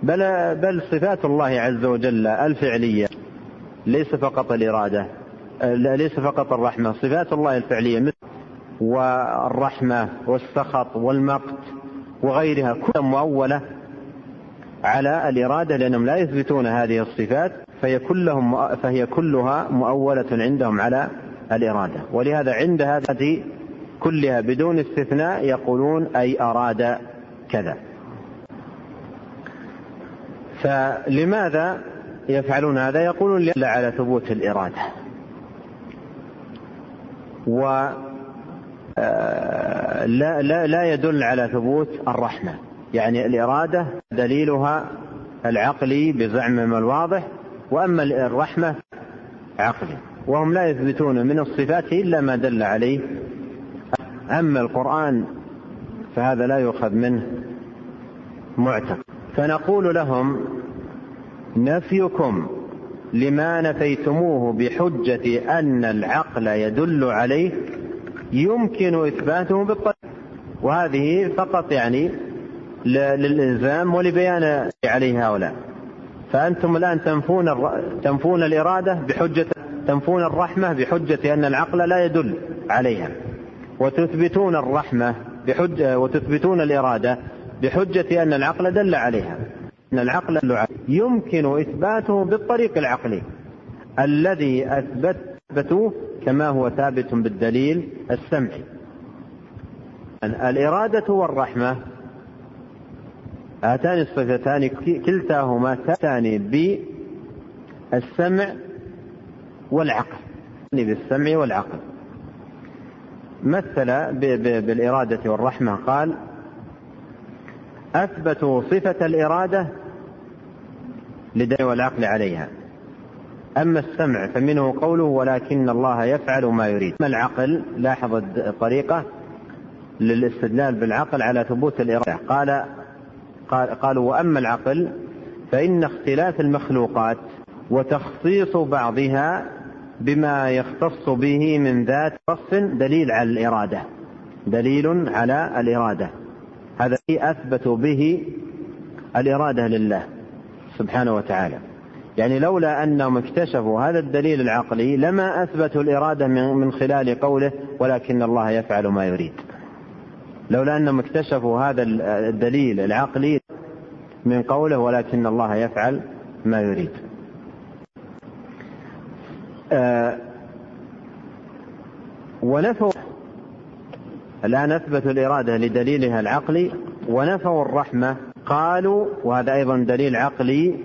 بل بل صفات الله عز وجل الفعلية ليس فقط الإرادة ليس فقط الرحمة صفات الله الفعلية مثل والرحمة والسخط والمقت وغيرها كلها مؤولة على الإرادة لأنهم لا يثبتون هذه الصفات فهي كلهم فهي كلها مؤولة عندهم على الإرادة. ولهذا عند هذه كلها بدون استثناء يقولون أي أراد كذا. فلماذا يفعلون هذا؟ يقولون لا على ثبوت الإرادة. و آه، لا, لا, لا يدل على ثبوت الرحمة. يعني الإرادة دليلها العقلي بزعمهم الواضح وأما الرحمة عقلي. وهم لا يثبتون من الصفات إلا ما دل عليه. أما القرآن فهذا لا يؤخذ منه معتقد. فنقول لهم نفيكم لما نفيتموه بحجة أن العقل يدل عليه يمكن إثباته بالطريق. وهذه فقط يعني للإلزام ولبيان عليه هؤلاء. فأنتم الآن تنفون تنفون الإرادة بحجة تنفون الرحمة بحجة أن العقل لا يدل عليها. وتثبتون الرحمة بحجة وتثبتون الإرادة بحجة أن العقل دل عليها. أن العقل يمكن إثباته بالطريق العقلي. الذي أثبتوه كما هو ثابت بالدليل السمعي. الإرادة والرحمة. هاتان الصفتان كلتاهما تأتان بالسمع والعقل. بالسمع والعقل. مثل بالإرادة والرحمة قال أثبتوا صفة الإرادة لدين والعقل عليها. أما السمع فمنه قوله ولكن الله يفعل ما يريد. أما العقل لاحظ الطريقة للاستدلال بالعقل على ثبوت الإرادة. قال قالوا وأما العقل فإن اختلاف المخلوقات وتخصيص بعضها بما يختص به من ذات خص دليل على الإرادة. دليل على الإرادة. هذا أثبتوا به الإرادة لله سبحانه وتعالى. يعني لولا أنهم اكتشفوا هذا الدليل العقلي لما أثبتوا الإرادة من خلال قوله ولكن الله يفعل ما يريد. لولا أنهم اكتشفوا هذا الدليل العقلي من قوله ولكن الله يفعل ما يريد. آه ونفوا الآن أثبتوا الإرادة لدليلها العقلي ونفوا الرحمة. قالوا وهذا أيضا دليل عقلي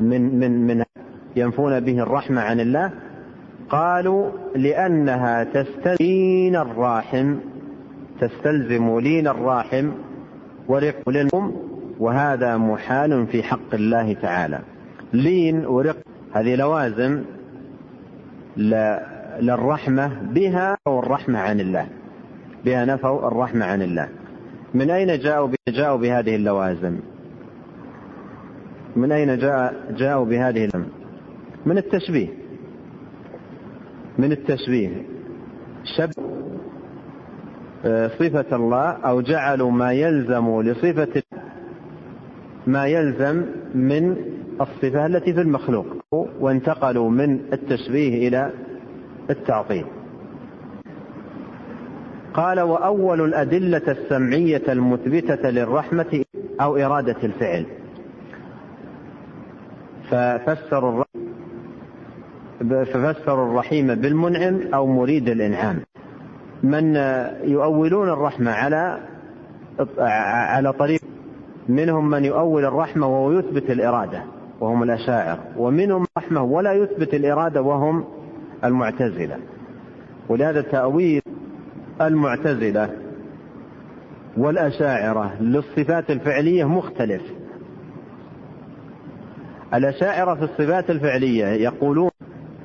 من من من ينفون به الرحمة عن الله. قالوا لأنها تستلزم الراحم تستلزم لين الراحم ورق للأم وهذا محال في حق الله تعالى. لين ورق هذه لوازم للرحمة بها أو الرحمة عن الله. بها نفوا الرحمة عن الله. من أين جاءوا جاءوا بهذه اللوازم؟ من أين جاء جاءوا بهذه اللوازم؟ من التشبيه. من التشبيه. شب آه، صفة الله أو جعلوا ما يلزم لصفة ما يلزم من الصفة التي في المخلوق. وانتقلوا من التشبيه إلى التعطيل. قال وأول الأدلة السمعية المثبتة للرحمة أو إرادة الفعل. ففسروا ففسروا الرحيم بالمنعم أو مريد الإنعام. من يؤولون الرحمة على على طريق منهم من يؤول الرحمة وهو يثبت الإرادة وهم الأشاعر. ومنهم رحمة ولا يثبت الإرادة وهم المعتزلة. ولهذا تأويل المعتزلة والأشاعرة للصفات الفعلية مختلف. الأشاعرة في الصفات الفعلية يقولون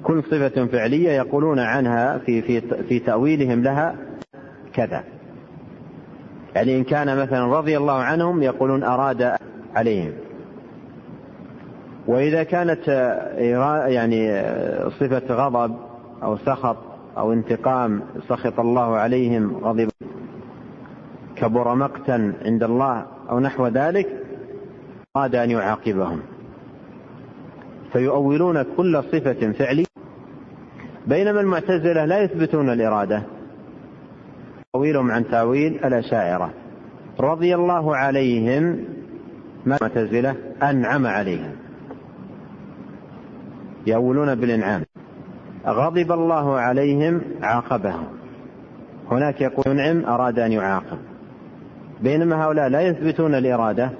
كل صفة فعلية يقولون عنها في في في تأويلهم لها كذا. يعني إن كان مثلا رضي الله عنهم يقولون أراد عليهم. وإذا كانت يعني صفة غضب أو سخط أو انتقام سخط الله عليهم غضب كبر مقتا عند الله أو نحو ذلك أراد أن يعاقبهم. فيؤولون كل صفة فعلية بينما المعتزلة لا يثبتون الإرادة. تأويلهم عن تأويل الأشاعرة. رضي الله عليهم ما المعتزلة؟ أنعم عليهم. يأولون بالإنعام. غضب الله عليهم عاقبهم. هناك يقول ينعم أراد أن يعاقب. بينما هؤلاء لا يثبتون الإرادة.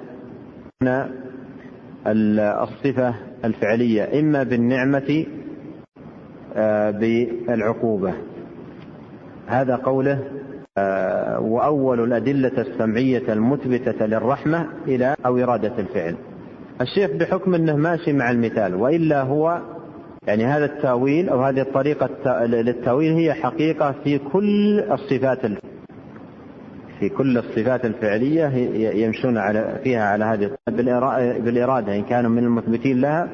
الصفة الفعلية إما بالنعمة آه، بالعقوبة. هذا قوله آه، وأول الأدلة السمعية المثبتة للرحمة إلى أو إرادة الفعل. الشيخ بحكم أنه ماشي مع المثال وإلا هو يعني هذا التأويل أو هذه الطريقة للتأويل هي حقيقة في كل الصفات في كل الصفات الفعلية يمشون على فيها على هذه بالإرادة إن كانوا من المثبتين لها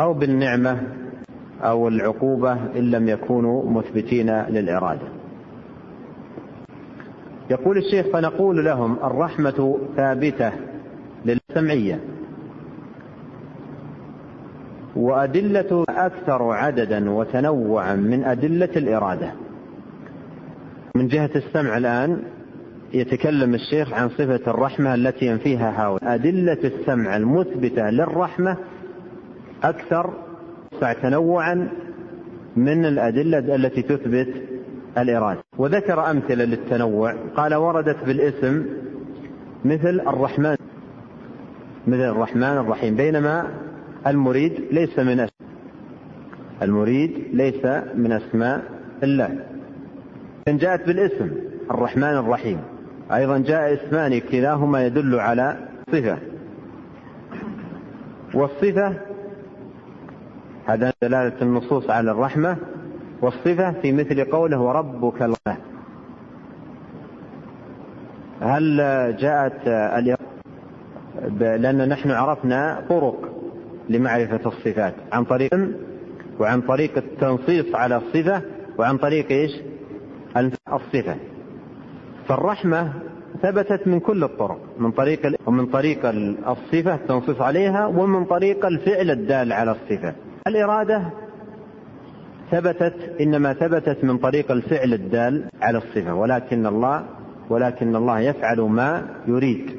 أو بالنعمة أو العقوبة إن لم يكونوا مثبتين للإرادة. يقول الشيخ فنقول لهم الرحمة ثابتة للسمعية. وأدلة أكثر عددا وتنوعا من أدلة الإرادة. من جهة السمع الآن يتكلم الشيخ عن صفة الرحمة التي ينفيها هؤلاء. أدلة السمع المثبتة للرحمة أكثر تنوعا من الأدلة التي تثبت الإرادة. وذكر أمثلة للتنوع. قال وردت بالاسم مثل الرحمن مثل الرحمن الرحيم. بينما المريد ليس من أسماء المريد ليس من أسماء الله. إن جاءت بالاسم الرحمن الرحيم. أيضا جاء اسمان كلاهما يدل على صفة. والصفة هذا دلالة النصوص على الرحمة. والصفة في مثل قوله وربك الله. هل جاءت لأن نحن عرفنا طرق. لمعرفة الصفات. عن طريق وعن طريق التنصيص على الصفة وعن طريق إيش؟ الصفة. فالرحمة ثبتت من كل الطرق من طريق ومن طريق الصفة التنصيص عليها ومن طريق الفعل الدال على الصفة. الإرادة ثبتت إنما ثبتت من طريق الفعل الدال على الصفة. ولكن الله ولكن الله يفعل ما يريد.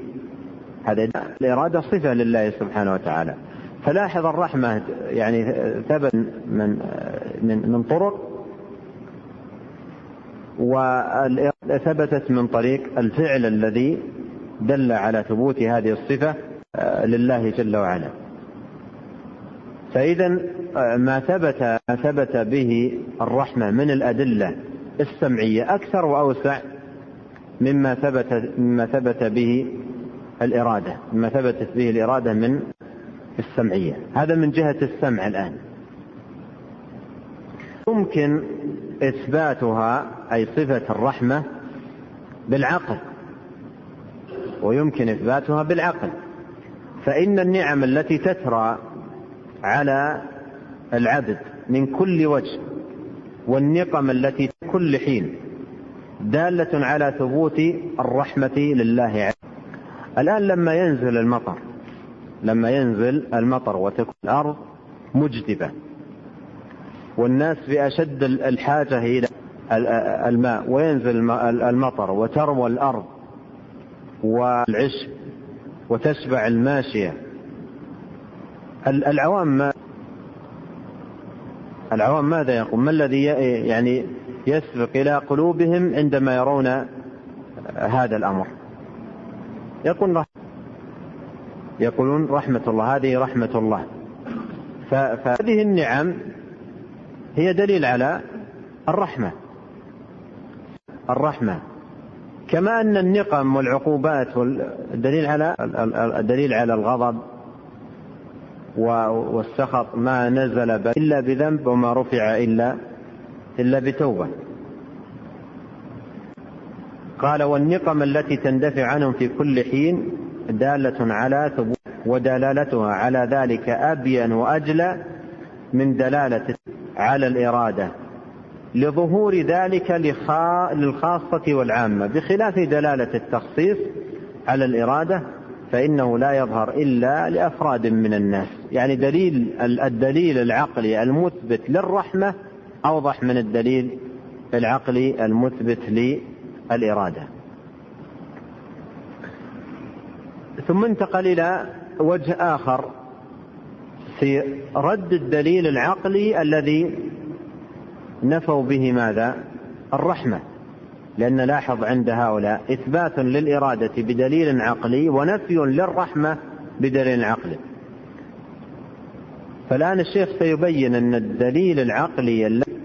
هذا الإرادة صفة لله سبحانه وتعالى. فلاحظ الرحمة يعني ثبت من من من طرق وثبتت من طريق الفعل الذي دل على ثبوت هذه الصفة آه، لله جل وعلا. فإذا آه، ما ثبت ما ثبت به الرحمة من الأدلة السمعية أكثر وأوسع مما ثبت مما ثبت به الإرادة مما ثبتت به الإرادة من السمعية. هذا من جهة السمع الآن. يمكن إثباتها أي صفة الرحمة بالعقل. ويمكن إثباتها بالعقل. فإن النعم التي تترى على العبد من كل وجه والنقم التي كل حين دالة على ثبوت الرحمة لله عز الآن لما ينزل المطر لما ينزل المطر وتكون الأرض مجدبة. والناس بأشد الحاجة إلى الماء. وينزل المطر وتروى الأرض والعشب وتشبع الماشية. العوام ما العوام ماذا يقول؟ ما الذي يعني يسبق إلى قلوبهم عندما يرون هذا الأمر؟ يقول يقولون رحمة الله هذه رحمة الله. فهذه النعم هي دليل على الرحمة. الرحمة. كما أن النقم والعقوبات الدليل على الدليل على الغضب والسخط ما نزل إلا بذنب وما رفع إلا إلا بتوبة. قال والنقم التي تندفع عنهم في كل حين دالة على ثبوت ودلالتها على ذلك أبين وأجلى من دلالة على الإرادة لظهور ذلك للخاصة والعامة. بخلاف دلالة التخصيص على الإرادة فإنه لا يظهر إلا لأفراد من الناس. يعني دليل الدليل العقلي المثبت للرحمة أوضح من الدليل العقلي المثبت للإرادة. ثم انتقل إلى وجه آخر في رد الدليل العقلي الذي نفوا به ماذا؟ الرحمة. لأن لاحظ عند هؤلاء إثبات للإرادة بدليل عقلي ونفي للرحمة بدليل عقلي. فالآن الشيخ سيبين أن الدليل العقلي الذي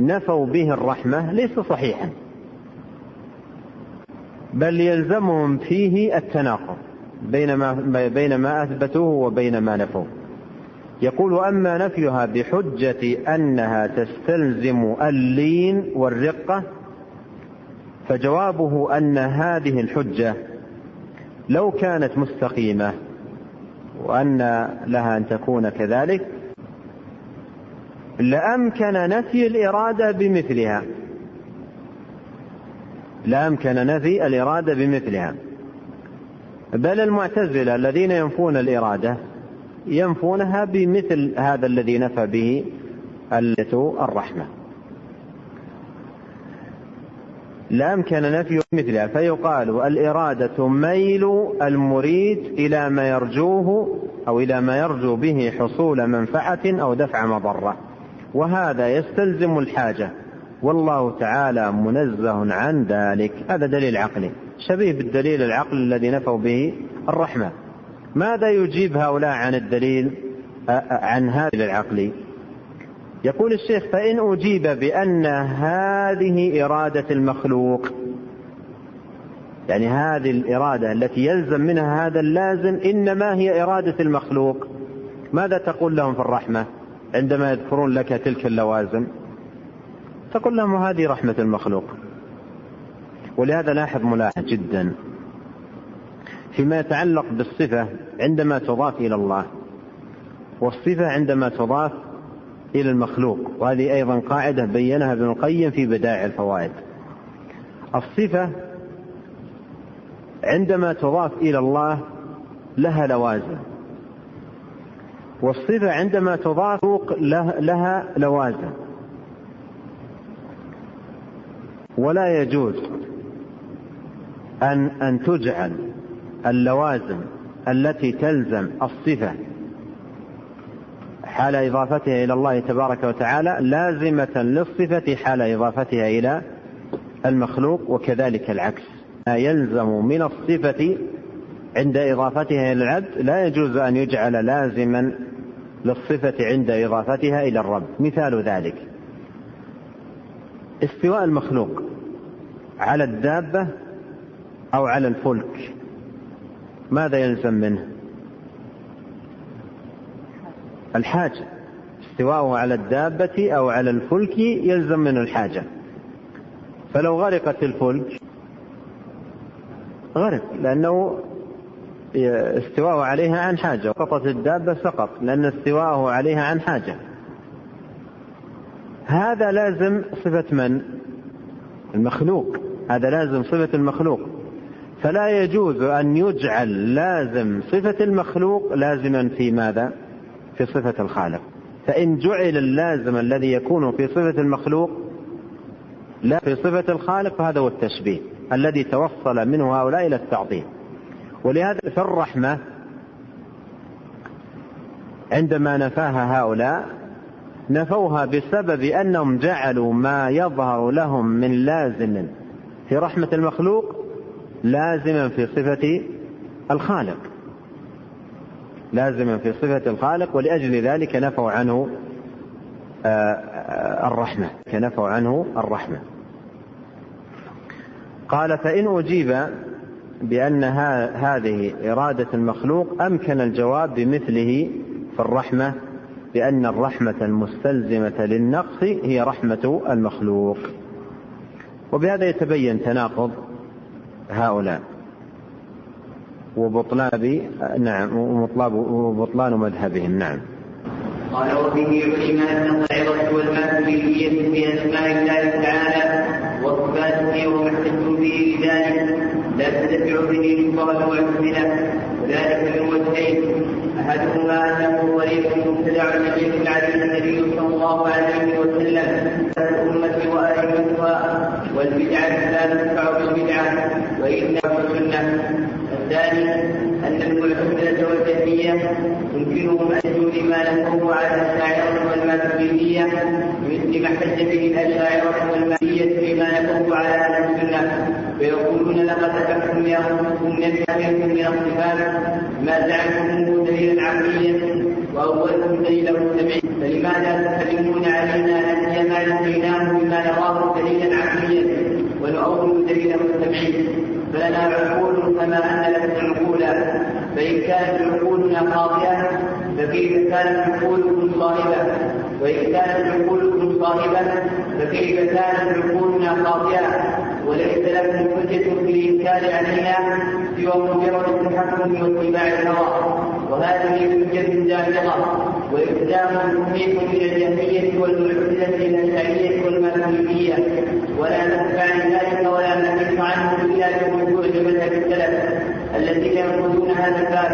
نفوا به الرحمة ليس صحيحا. بل يلزمهم فيه التناقض بين ما, بين ما أثبتوه وبين ما نفوه. يقول أما نفيها بحجة أنها تستلزم اللين والرقة فجوابه أن هذه الحجة لو كانت مستقيمة وأن لها أن تكون كذلك لأمكن نفي الإرادة بمثلها. لأمكن نفي الإرادة بمثلها. بل المعتزلة الذين ينفون الإرادة ينفونها بمثل هذا الذي نفى به الرحمة. لا أمكن نفي مثلها فيقال الإرادة ميل المريد إلى ما يرجوه أو إلى ما يرجو به حصول منفعة أو دفع مضرة وهذا يستلزم الحاجة. والله تعالى منزه عن ذلك. هذا دليل عقلي. شبيه بالدليل العقلي الذي نفوا به الرحمة. ماذا يجيب هؤلاء عن الدليل؟ عن هذا العقلي يقول الشيخ فإن أجيب بأن هذه إرادة المخلوق يعني هذه الإرادة التي يلزم منها هذا اللازم إنما هي إرادة المخلوق. ماذا تقول لهم في الرحمة؟ عندما يذكرون لك تلك اللوازم. تقول لهم هذه رحمة المخلوق. ولهذا لاحظ ملاحظ جدا فيما يتعلق بالصفة عندما تضاف إلى الله والصفة عندما تضاف إلى المخلوق. وهذه أيضا قاعدة بينها ابن القيم في بدائع الفوائد. الصفة عندما تضاف إلى الله لها لوازم والصفة عندما تضاف لها لوازم. ولا يجوز أن أن تجعل اللوازم التي تلزم الصفة حال إضافتها إلى الله تبارك وتعالى لازمة للصفة حال إضافتها إلى المخلوق وكذلك العكس. ما يلزم من الصفة عند إضافتها إلى العبد لا يجوز أن يجعل لازما للصفة عند إضافتها إلى الرب. مثال ذلك. استواء المخلوق على الدابة أو على الفلك. ماذا يلزم منه؟ الحاجة. استواءه على الدابة أو على الفلك يلزم منه الحاجة. فلو غرقت الفلك غرق لأنه استواءه عليها عن حاجة. وسقطت الدابة سقط لأن استواءه عليها عن حاجة. هذا لازم صفة من؟ المخلوق هذا لازم صفة المخلوق فلا يجوز أن يجعل لازم صفة المخلوق لازما في ماذا؟ في صفة الخالق فإن جعل اللازم الذي يكون في صفة المخلوق لا في صفة الخالق فهذا هو التشبيه الذي توصل منه هؤلاء إلى التعظيم ولهذا في الرحمة عندما نفاها هؤلاء نفوها بسبب أنهم جعلوا ما يظهر لهم من لازم في رحمة المخلوق لازما في صفة الخالق. لازما في صفة الخالق ولأجل ذلك نفوا عنه آه، آه، الرحمة. كنفوا عنه الرحمة. قال فإن أجيب بأن هذه إرادة المخلوق أمكن الجواب بمثله في الرحمة بأن الرحمة المستلزمة للنقص هي رحمة المخلوق. وبهذا يتبين تناقض هؤلاء. وبطلان نعم وبطلان مذهبهم. نعم. قال وفيه علم ان العظه والماثليه في اسماء الله تعالى وصفاته وما احتجوا به لذلك. لا تدفع به كفار المعتزله وذلك من وجهين. أحدهما أنه طريق مبتدع النبي عليه النبي صلى الله عليه وسلم الأمة وائمتها والبدعه لا تدفع بالبدعه وإنه السنة. الثاني أن المعتزلة والجهمية يمكنهم أن لما نفوه على الأشاعرة والماتريدية مثل ما احتج به الأشاعرة والماتريدية فيما نفوه على أهل السنة. فيقولون لقد أتحكم يا السنة منكم من الصفات ما زعمتموه دليلا عقليا وأولكم دليله السمعي فلماذا تسلمون علينا أن ما نسيناه بما نراه دليلا عقليا ونؤول دليله السمعي فلنا عقول كما أن لكم عقولا. فإن كانت عقولنا خاطئة فكيف كانت عقولكم صائبة وإن كانت عقولكم صائبة فكيف كانت عقولنا خاطئة وليس لكم حجة في الإنكار علينا سوى مجرد التحكم واتباع الهوى. وهذه حجة دامغة وإقدام مخيف من الجهمية والمعتزلة الأشعرية والماتريدية ولا عن ذلك ولا نكف عنه إلا برجوع مذهب السلف الذين ينقضون هذا الباب.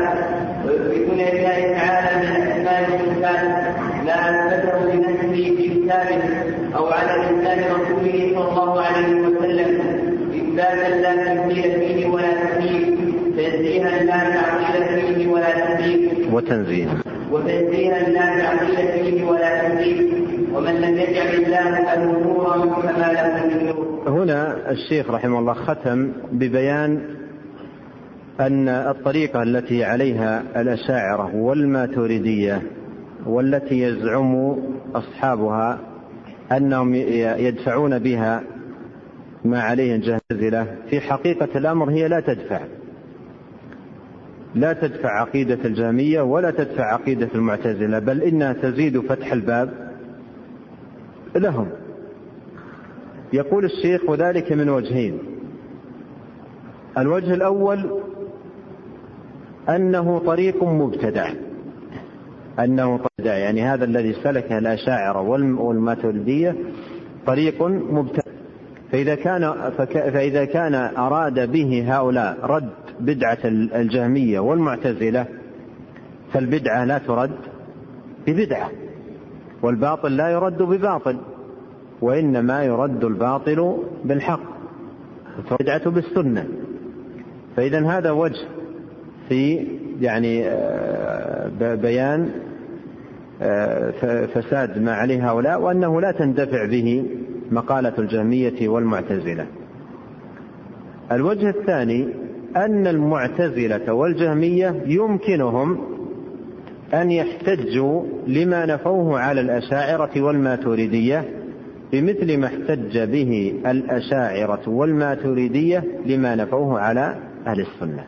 ويثبتون لله تعالى من الأسماء والصفات ما أثبته لنفسه في كتابه أو على لسان رسوله صلى الله عليه وسلم. إثباتا لا تمثيل فيه ولا تكييف تنزيها لا تعطيل فيه ولا تكييف وتنزيها وتنزيها لا تعطيل فيه ولا تكييف ومن لم يجعل الله له نورا فما له من نور. هنا الشيخ رحمه الله ختم ببيان أن الطريقة التي عليها الأشاعرة والماتريدية والتي يزعم أصحابها أنهم يدفعون بها ما عليه الجهزلة في حقيقة الأمر هي لا تدفع. لا تدفع عقيدة الجامية ولا تدفع عقيدة المعتزلة بل إنها تزيد فتح الباب لهم. يقول الشيخ وذلك من وجهين. الوجه الأول أنه طريق مبتدع. أنه مبتدع يعني هذا الذي سلكه الأشاعرة والماتريدية طريق مبتدع. فإذا كان فإذا كان أراد به هؤلاء رد بدعة الجهمية والمعتزلة فالبدعة لا ترد ببدعة والباطل لا يرد بباطل وإنما يرد الباطل بالحق البدعة بالسنة. فإذا هذا وجه في يعني بيان فساد ما عليه هؤلاء وأنه لا تندفع به مقالة الجهمية والمعتزلة. الوجه الثاني أن المعتزلة والجهمية يمكنهم أن يحتجوا لما نفوه على الأشاعرة والماتريدية بمثل ما احتج به الأشاعرة والماتريدية لما نفوه على أهل السنة.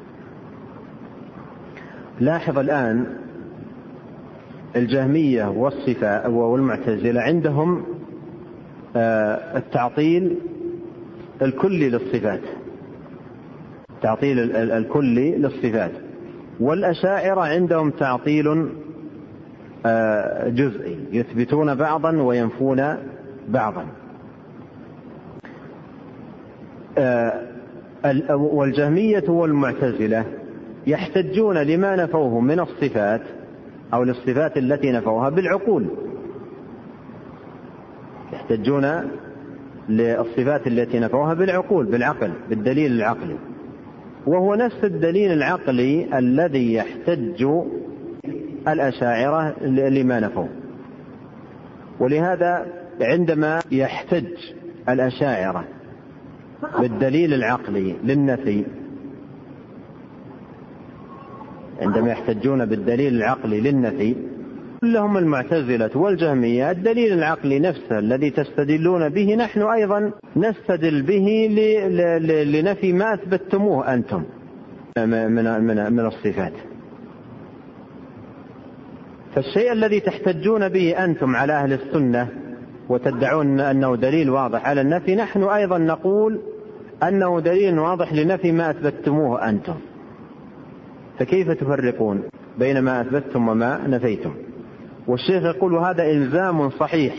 لاحظ الآن الجهمية والصفة والمعتزلة عندهم التعطيل الكلي للصفات. تعطيل الكلي للصفات. والأشاعرة عندهم تعطيل جزئي. يثبتون بعضا وينفون بعضا. والجهمية والمعتزلة يحتجون لما نفوه من الصفات أو للصفات التي نفوها بالعقول. يحتجون للصفات التي نفوها بالعقول بالعقل بالدليل العقلي. وهو نفس الدليل العقلي الذي يحتج الأشاعرة لما نفوه ولهذا عندما يحتج الأشاعرة بالدليل العقلي للنفي عندما يحتجون بالدليل العقلي للنفي لهم المعتزلة والجهمية الدليل العقلي نفسه الذي تستدلون به نحن أيضا نستدل به لنفي ما أثبتموه أنتم من من من الصفات. فالشيء الذي تحتجون به أنتم على أهل السنة وتدعون أنه دليل واضح على النفي نحن أيضا نقول أنه دليل واضح لنفي ما أثبتموه أنتم. فكيف تفرقون بين ما أثبتتم وما نفيتم؟ والشيخ يقول هذا إلزام صحيح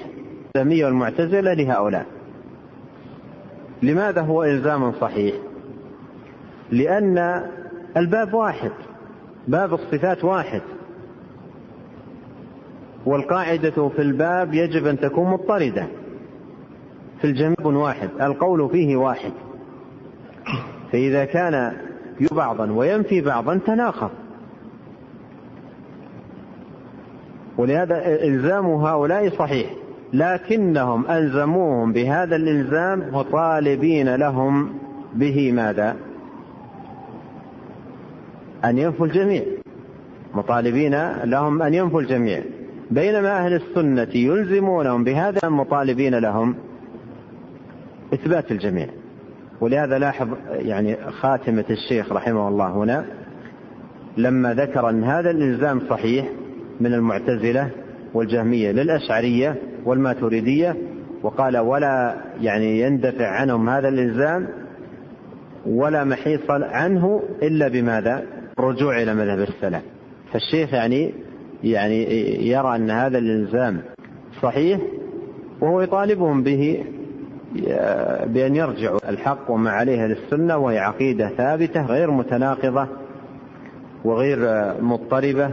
الجهمية والمعتزلة لهؤلاء. لماذا هو إلزام صحيح؟ لأن الباب واحد باب الصفات واحد. والقاعدة في الباب يجب أن تكون مضطردة. في الجميع واحد القول فيه واحد. فإذا كان بعضا وينفي بعضا تناقض ولهذا إلزام هؤلاء صحيح لكنهم ألزموهم بهذا الإلزام مطالبين لهم به ماذا؟ أن ينفوا الجميع مطالبين لهم أن ينفوا الجميع بينما أهل السنة يلزمونهم بهذا مطالبين لهم إثبات الجميع ولهذا لاحظ يعني خاتمة الشيخ رحمه الله هنا لما ذكر أن هذا الإلزام صحيح من المعتزلة والجهمية للأشعرية والماتريدية وقال ولا يعني يندفع عنهم هذا الإلزام ولا محيص عنه إلا بماذا؟ الرجوع إلى مذهب السلف. فالشيخ يعني يعني يرى أن هذا الإلزام صحيح وهو يطالبهم به بأن يرجعوا. الحق وما عليه للسنة وهي عقيدة ثابتة غير متناقضة وغير مضطربة.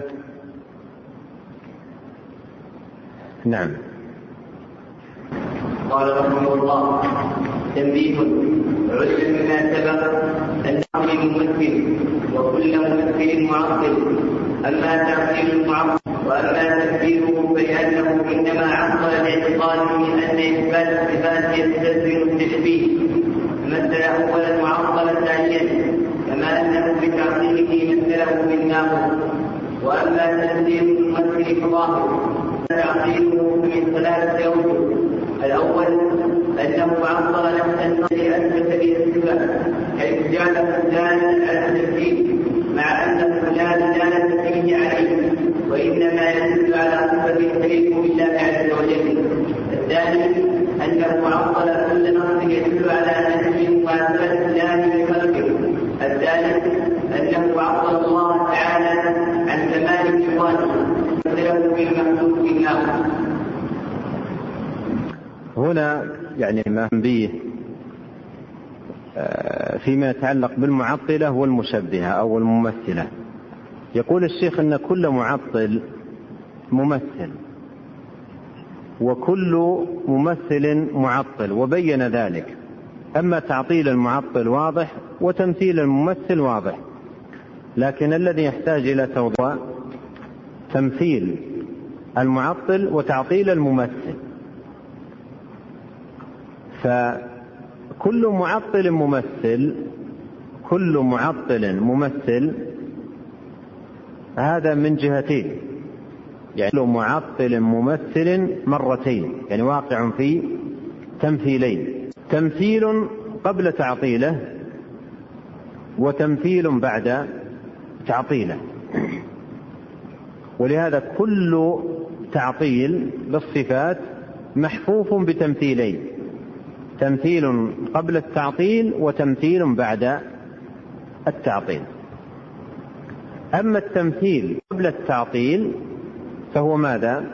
نعم. قال رحمه الله تنبيه علم مما سبق ان ممثل وكل ممثل معطل أما تعطيل المعطل وأما تكفيره فلأنه إنما عطل الاعتقاد من أن إثبات الصفات يستلزم التشبيه فمثل اولا معطلا ثانيا كما أنه بتعطيله مثله بالناقض وأما تنزيل الممثل فظاهر. تعطيله من ثلاثة اوجه الأول انه عطل نفس النص اثبت به الصفات حيث جعل فلانا على التكليف مع ان فلان لا نتكلم عليه وانما يدل على صفه الكريم بالله عز وجل الثاني أنه عطل كل نص يدل على نفي مماثله الله لخلقه الثالث انه عطل الله تعالى عن كمال صفاته هنا يعني ما به فيما يتعلق بالمعطلة والمشبهة أو الممثلة. يقول الشيخ أن كل معطل ممثل وكل ممثل معطل وبين ذلك. أما تعطيل المعطل واضح وتمثيل الممثل واضح. لكن الذي يحتاج إلى توضيح تمثيل المعطل وتعطيل الممثل. فكل معطل ممثل كل معطل ممثل هذا من جهتين. يعني كل معطل ممثل مرتين يعني واقع في تمثيلين. تمثيل قبل تعطيله وتمثيل بعد تعطيله. (clears throat) ولهذا كل تعطيل للصفات محفوف بتمثيلين تمثيل قبل التعطيل وتمثيل بعد التعطيل. أما التمثيل قبل التعطيل فهو ماذا؟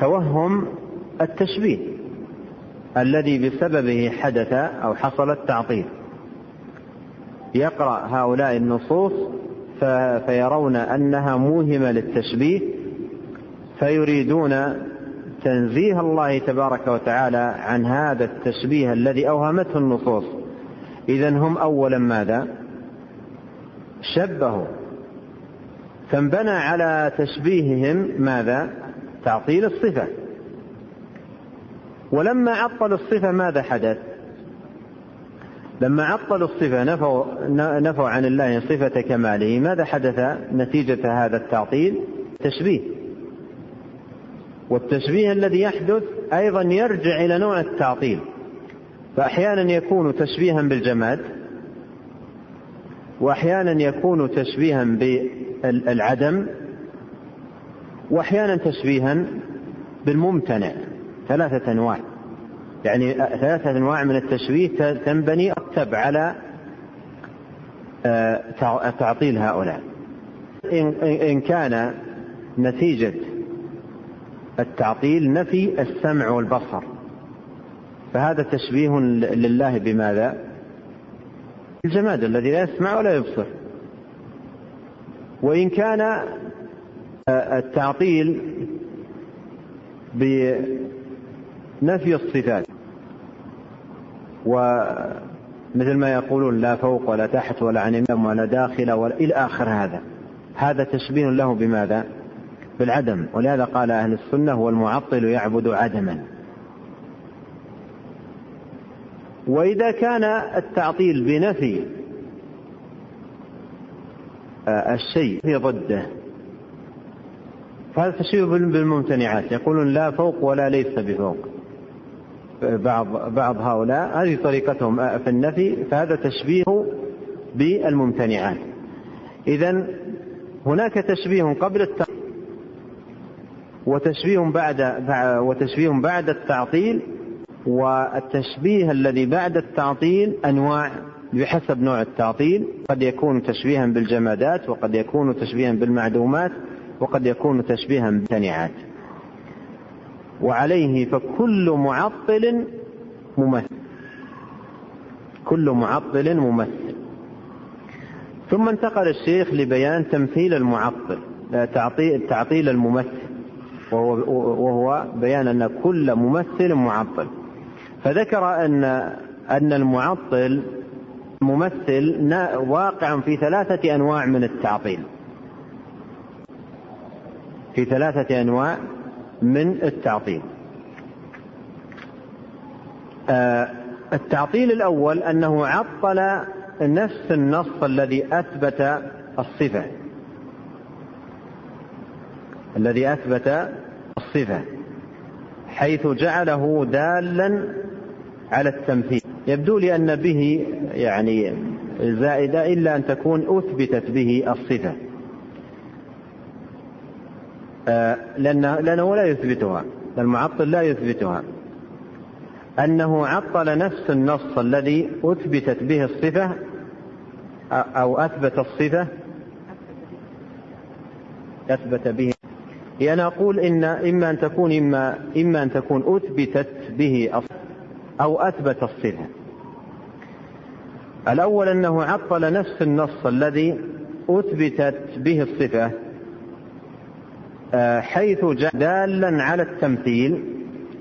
توهم التشبيه الذي بسببه حدث أو حصل التعطيل. يقرأ هؤلاء النصوص فيرون أنها موهمة للتشبيه فيريدون تنزيه الله تبارك وتعالى عن هذا التشبيه الذي أوهمته النصوص. اذا هم اولا ماذا؟ شبهوا. فانبنى على تشبيههم ماذا؟ تعطيل الصفة. ولما عطلوا الصفة ماذا حدث؟ لما عطلوا الصفة نفوا نفوا عن الله صفة كماله ماذا حدث نتيجة هذا التعطيل؟ تشبيه. والتشبيه الذي يحدث أيضا يرجع إلى نوع التعطيل. فاحيانا يكون تشبيها بالجماد واحيانا يكون تشبيها بالعدم واحيانا تشبيها بالممتنع ثلاثة أنواع. يعني ثلاثة أنواع من التشبيه تنبني تب على تعطيل هؤلاء. إن كان نتيجة التعطيل نفي السمع والبصر. فهذا تشبيه لله بماذا؟ الجماد الذي لا يسمع ولا يبصر. وإن كان التعطيل بنفي الصفات. مثل ما يقولون لا فوق ولا تحت ولا عن يمين ولا داخل ولا إلى آخر هذا. هذا تشبيه له بماذا؟ بالعدم ولهذا قال أهل السنة والمعطل يعبد عدما. وإذا كان التعطيل بنفي آه، الشيء في ضده فهذا تشبيه بالممتنعات. يقولون لا فوق ولا ليس بفوق. بعض بعض هؤلاء هذه طريقتهم في النفي فهذا تشبيه بالممتنعات. إذا هناك تشبيه قبل التعطيل وتشبيه بعد وتشبيه بعد التعطيل والتشبيه الذي بعد التعطيل أنواع بحسب نوع التعطيل. قد يكون تشبيها بالجمادات وقد يكون تشبيها بالمعدومات وقد يكون تشبيها بالممتنعات وعليه فكل معطل ممثل. كل معطل ممثل. ثم انتقل الشيخ لبيان تمثيل المعطل تعطيل الممثل. وهو, وهو بيان أن كل ممثل معطل. فذكر أن أن المعطل ممثل واقع في ثلاثة أنواع من التعطيل. في ثلاثة أنواع من التعطيل. آه، التعطيل الأول أنه عطل نفس النص الذي أثبت الصفة. الذي أثبت الصفة حيث جعله دالا على التمثيل. يبدو لي أن به يعني زائدة إلا أن تكون أثبتت به الصفة. آه، لأنه لا يثبتها المعطل لا يثبتها. أنه عطل نفس النص الذي أثبتت به الصفة أو أثبت الصفة أثبت به لأن أقول إن إما أن تكون إما إما أن تكون أثبتت به أو أثبت الصفة الأول أنه عطل نفس النص الذي أثبتت به الصفة آه، حيث جاء دالا على التمثيل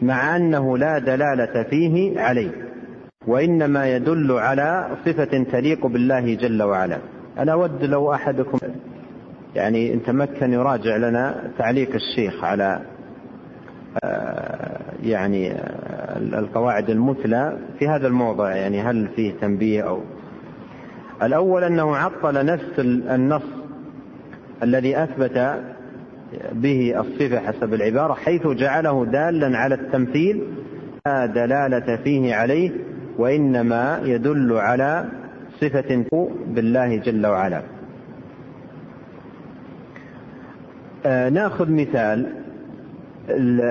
مع أنه لا دلالة فيه عليه وإنما يدل على صفة تليق بالله جل وعلا. أنا أود لو أحدكم يعني إن تمكن يراجع لنا تعليق الشيخ على آه، يعني آه، القواعد المثلى في هذا الموضع يعني هل فيه تنبيه أو؟ الأول أنه عطل نفس النص الذي أثبت به الصفة حسب العبارة حيث جعله دالا على التمثيل لا دلالة فيه عليه وإنما يدل على صفة بالله جل وعلا آه ناخذ مثال.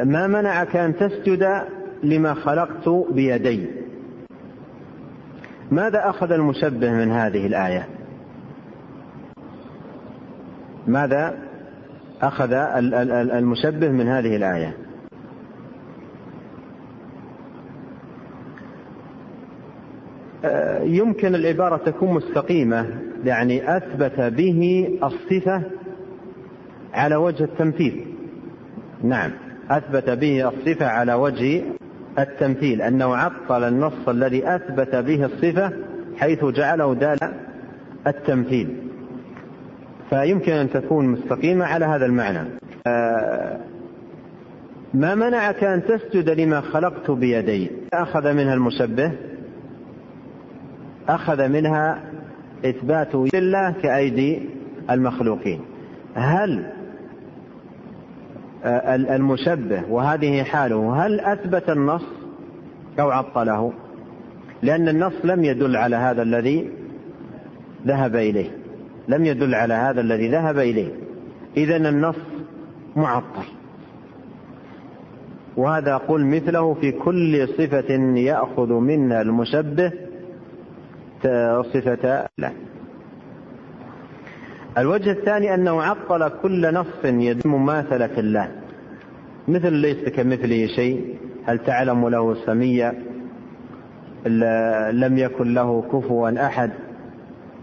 ما منعك أن تسجد لما خلقت بيدي؟ ماذا أخذ المشبه من هذه الآية؟ ماذا أخذ المشبه من هذه الآية؟ آه، يمكن العبارة تكون مستقيمة يعني أثبت به الصفة على وجه التمثيل. نعم. أثبت به الصفة على وجه التمثيل أنه عطل النص الذي أثبت به الصفة حيث جعله دال التمثيل. فيمكن أن تكون مستقيمة على هذا المعنى. آه، ما منعك أن تسجد لما خلقت بيدي؟ أخذ منها المشبه أخذ منها إثبات الله كأيدي المخلوقين. هل المشبه وهذه حاله. هل أثبت النص أو عطله؟ لأن النص لم يدل على هذا الذي ذهب إليه. لم يدل على هذا الذي ذهب إليه. إذا النص معطل. وهذا قل مثله في كل صفة يأخذ منها المشبه صفة لا. الوجه الثاني أنه عطل كل نص يدل مماثلة الله. مثل ليس كمثله شيء. هل تعلم له سميا لم يكن له كفوا أحد.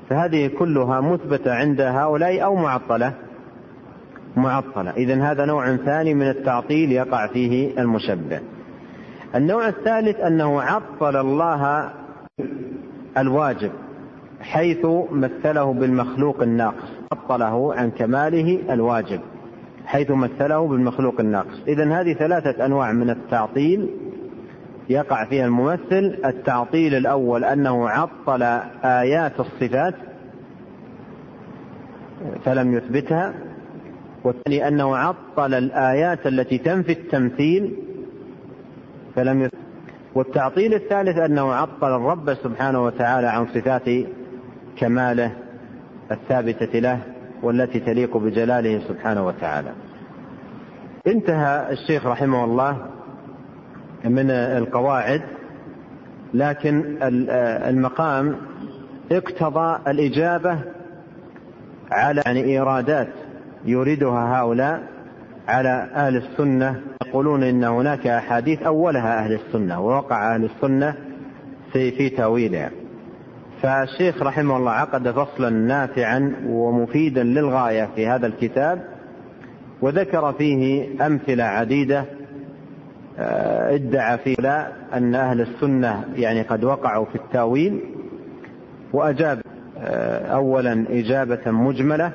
فهذه كلها مثبتة عند هؤلاء أو معطلة؟ معطلة. إذا هذا نوع ثاني من التعطيل يقع فيه المشبه. النوع الثالث أنه عطل الله الواجب حيث مثله بالمخلوق الناقص. عطله عن كماله الواجب حيث مثله بالمخلوق الناقص. إذا هذه ثلاثة أنواع من التعطيل يقع فيها الممثل. التعطيل الأول أنه عطل آيات الصفات فلم يثبتها والثاني أنه عطل الآيات التي تنفي التمثيل فلم يثبت. والتعطيل الثالث أنه عطل الرب سبحانه وتعالى عن صفات كماله الثابتة له والتي تليق بجلاله سبحانه وتعالى. انتهى الشيخ رحمه الله من القواعد لكن المقام اقتضى الإجابة على يعني إيرادات يريدها هؤلاء على أهل السنة. يقولون إن هناك أحاديث أولها أهل السنة ووقع أهل السنة في في تأويلها. فالشيخ رحمه الله عقد فصلا نافعا ومفيدا للغاية في هذا الكتاب وذكر فيه أمثلة عديدة آه، ادعى فيه لا أن أهل السنة يعني قد وقعوا في التاويل وأجاب آه، أولا إجابة مجملة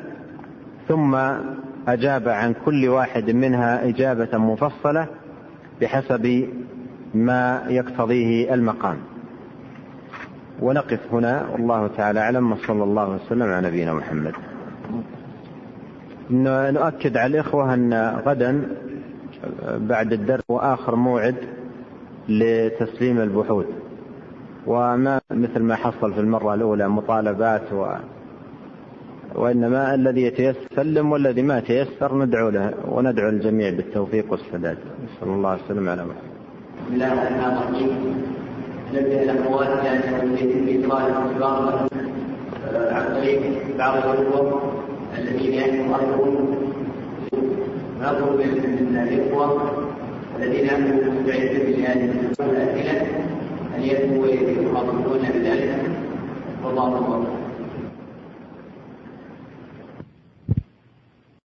ثم أجاب عن كل واحد منها إجابة مفصلة بحسب ما يقتضيه المقام. ونقف هنا. والله تعالى أعلم. وصلى الله وسلم على نبينا محمد. نؤكد على الإخوة أن غدا بعد الدرس وآخر موعد لتسليم البحوث. وما مثل ما حصل في المرة الأولى مطالبات و وإنما الذي يتيسر سلم والذي ما تيسر ندعو له وندعو الجميع بالتوفيق والسداد. نسأل الله السلام على محمد. بسم الله الرحمن الرحيم. نبدا الاخوات لأنه يتم ايصال أخبار عن طريق بعض الأخوة الذين يؤثرون نطلب من الإخوة الذين مستعدين لهذه الاسئله أن يكونوا يخاطبون بذلك. والله أكبر.